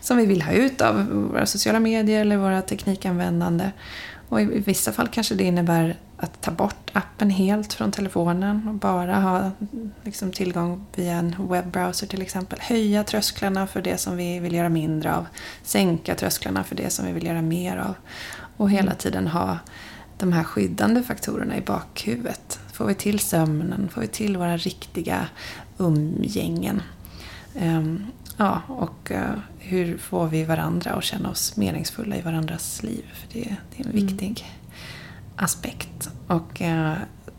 som vi vill ha ut av våra sociala medier eller våra teknikanvändande. Och i vissa fall kanske det innebär att ta bort appen helt från telefonen och bara ha liksom, tillgång via en webbrowser till exempel. Höja trösklarna för det som vi vill göra mindre av. Sänka trösklarna för det som vi vill göra mer av. Och hela tiden ha de här skyddande faktorerna i bakhuvudet. Får vi till sömnen, får vi till våra riktiga umgängen. Ehm, ja, och eh, hur får vi varandra att känna oss meningsfulla i varandras liv? För det, det är en viktig aspekt. Och eh,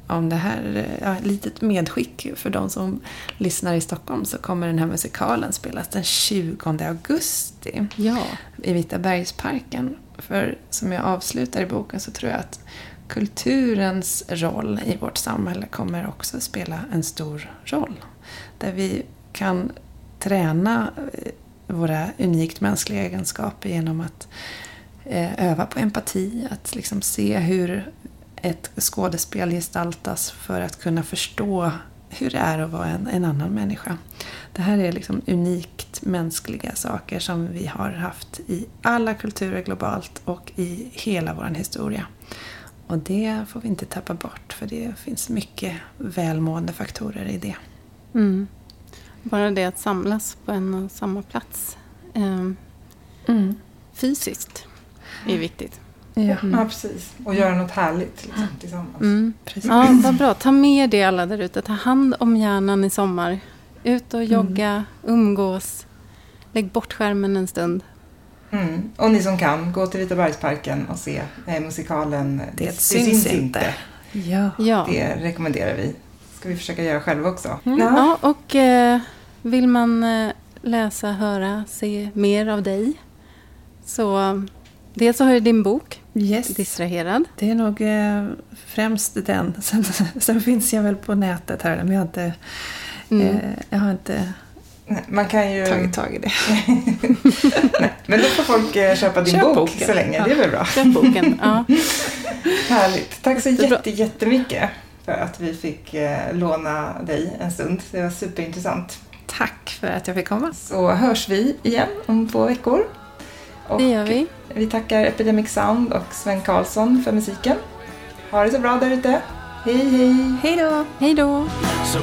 om det här, ja, ett litet medskick för de som lyssnar i Stockholm så kommer den här musikalen spelas den 20 augusti Ja, i Vita bergsparken. För som jag avslutar i boken så tror jag att kulturens roll i vårt samhälle kommer också spela en stor roll. Där vi kan träna eh, våra unikt mänskliga egenskaper genom att eh, öva på empati, att liksom se hur ett skådespel gestaltas för att kunna förstå hur det är att vara en, en annan människa. Det här är liksom unikt mänskliga saker som vi har haft i alla kulturer globalt och i hela vår historia. Och det får vi inte tappa bort för det finns mycket välmående faktorer i det. mm bara det att samlas på en och samma plats eh, fysiskt är viktigt. Ja, Ja, precis. Och göra något härligt liksom, tillsammans. Mm. precis. Ja, vad bra. Ta med det alla där ute. Ta hand om hjärnan i sommar. Ut och jogga, umgås. Lägg bort skärmen en stund. Mm. Och ni som kan, gå till Vita bergsparken och se eh, musikalen Det syns inte. Ja. Ja, Det rekommenderar vi. ska vi försöka göra själva också. Mm. ja och eh, vill man eh, läsa, höra, se mer av dig så dels så har du din bok Yes. Distraherad. Det är nog eh, främst den. Sen, sen finns jag väl på nätet här, men jag har inte, Mm. eh, jag har inte Man kan ju... tagit tag i det. Men då får folk eh, köpa din Köp bok boken. så länge. Det är väl bra. Köp boken. Ja. Härligt. Tack så jätte, jättemycket för att vi fick eh, låna dig en stund. Det var superintressant. Tack för att jag fick komma. Så hörs vi igen om två veckor. Och det gör vi. Vi tackar Epidemic Sound och Sven Karlsson för musiken. Ha det så bra där ute. Hej, hej! Hej då! Hej då! So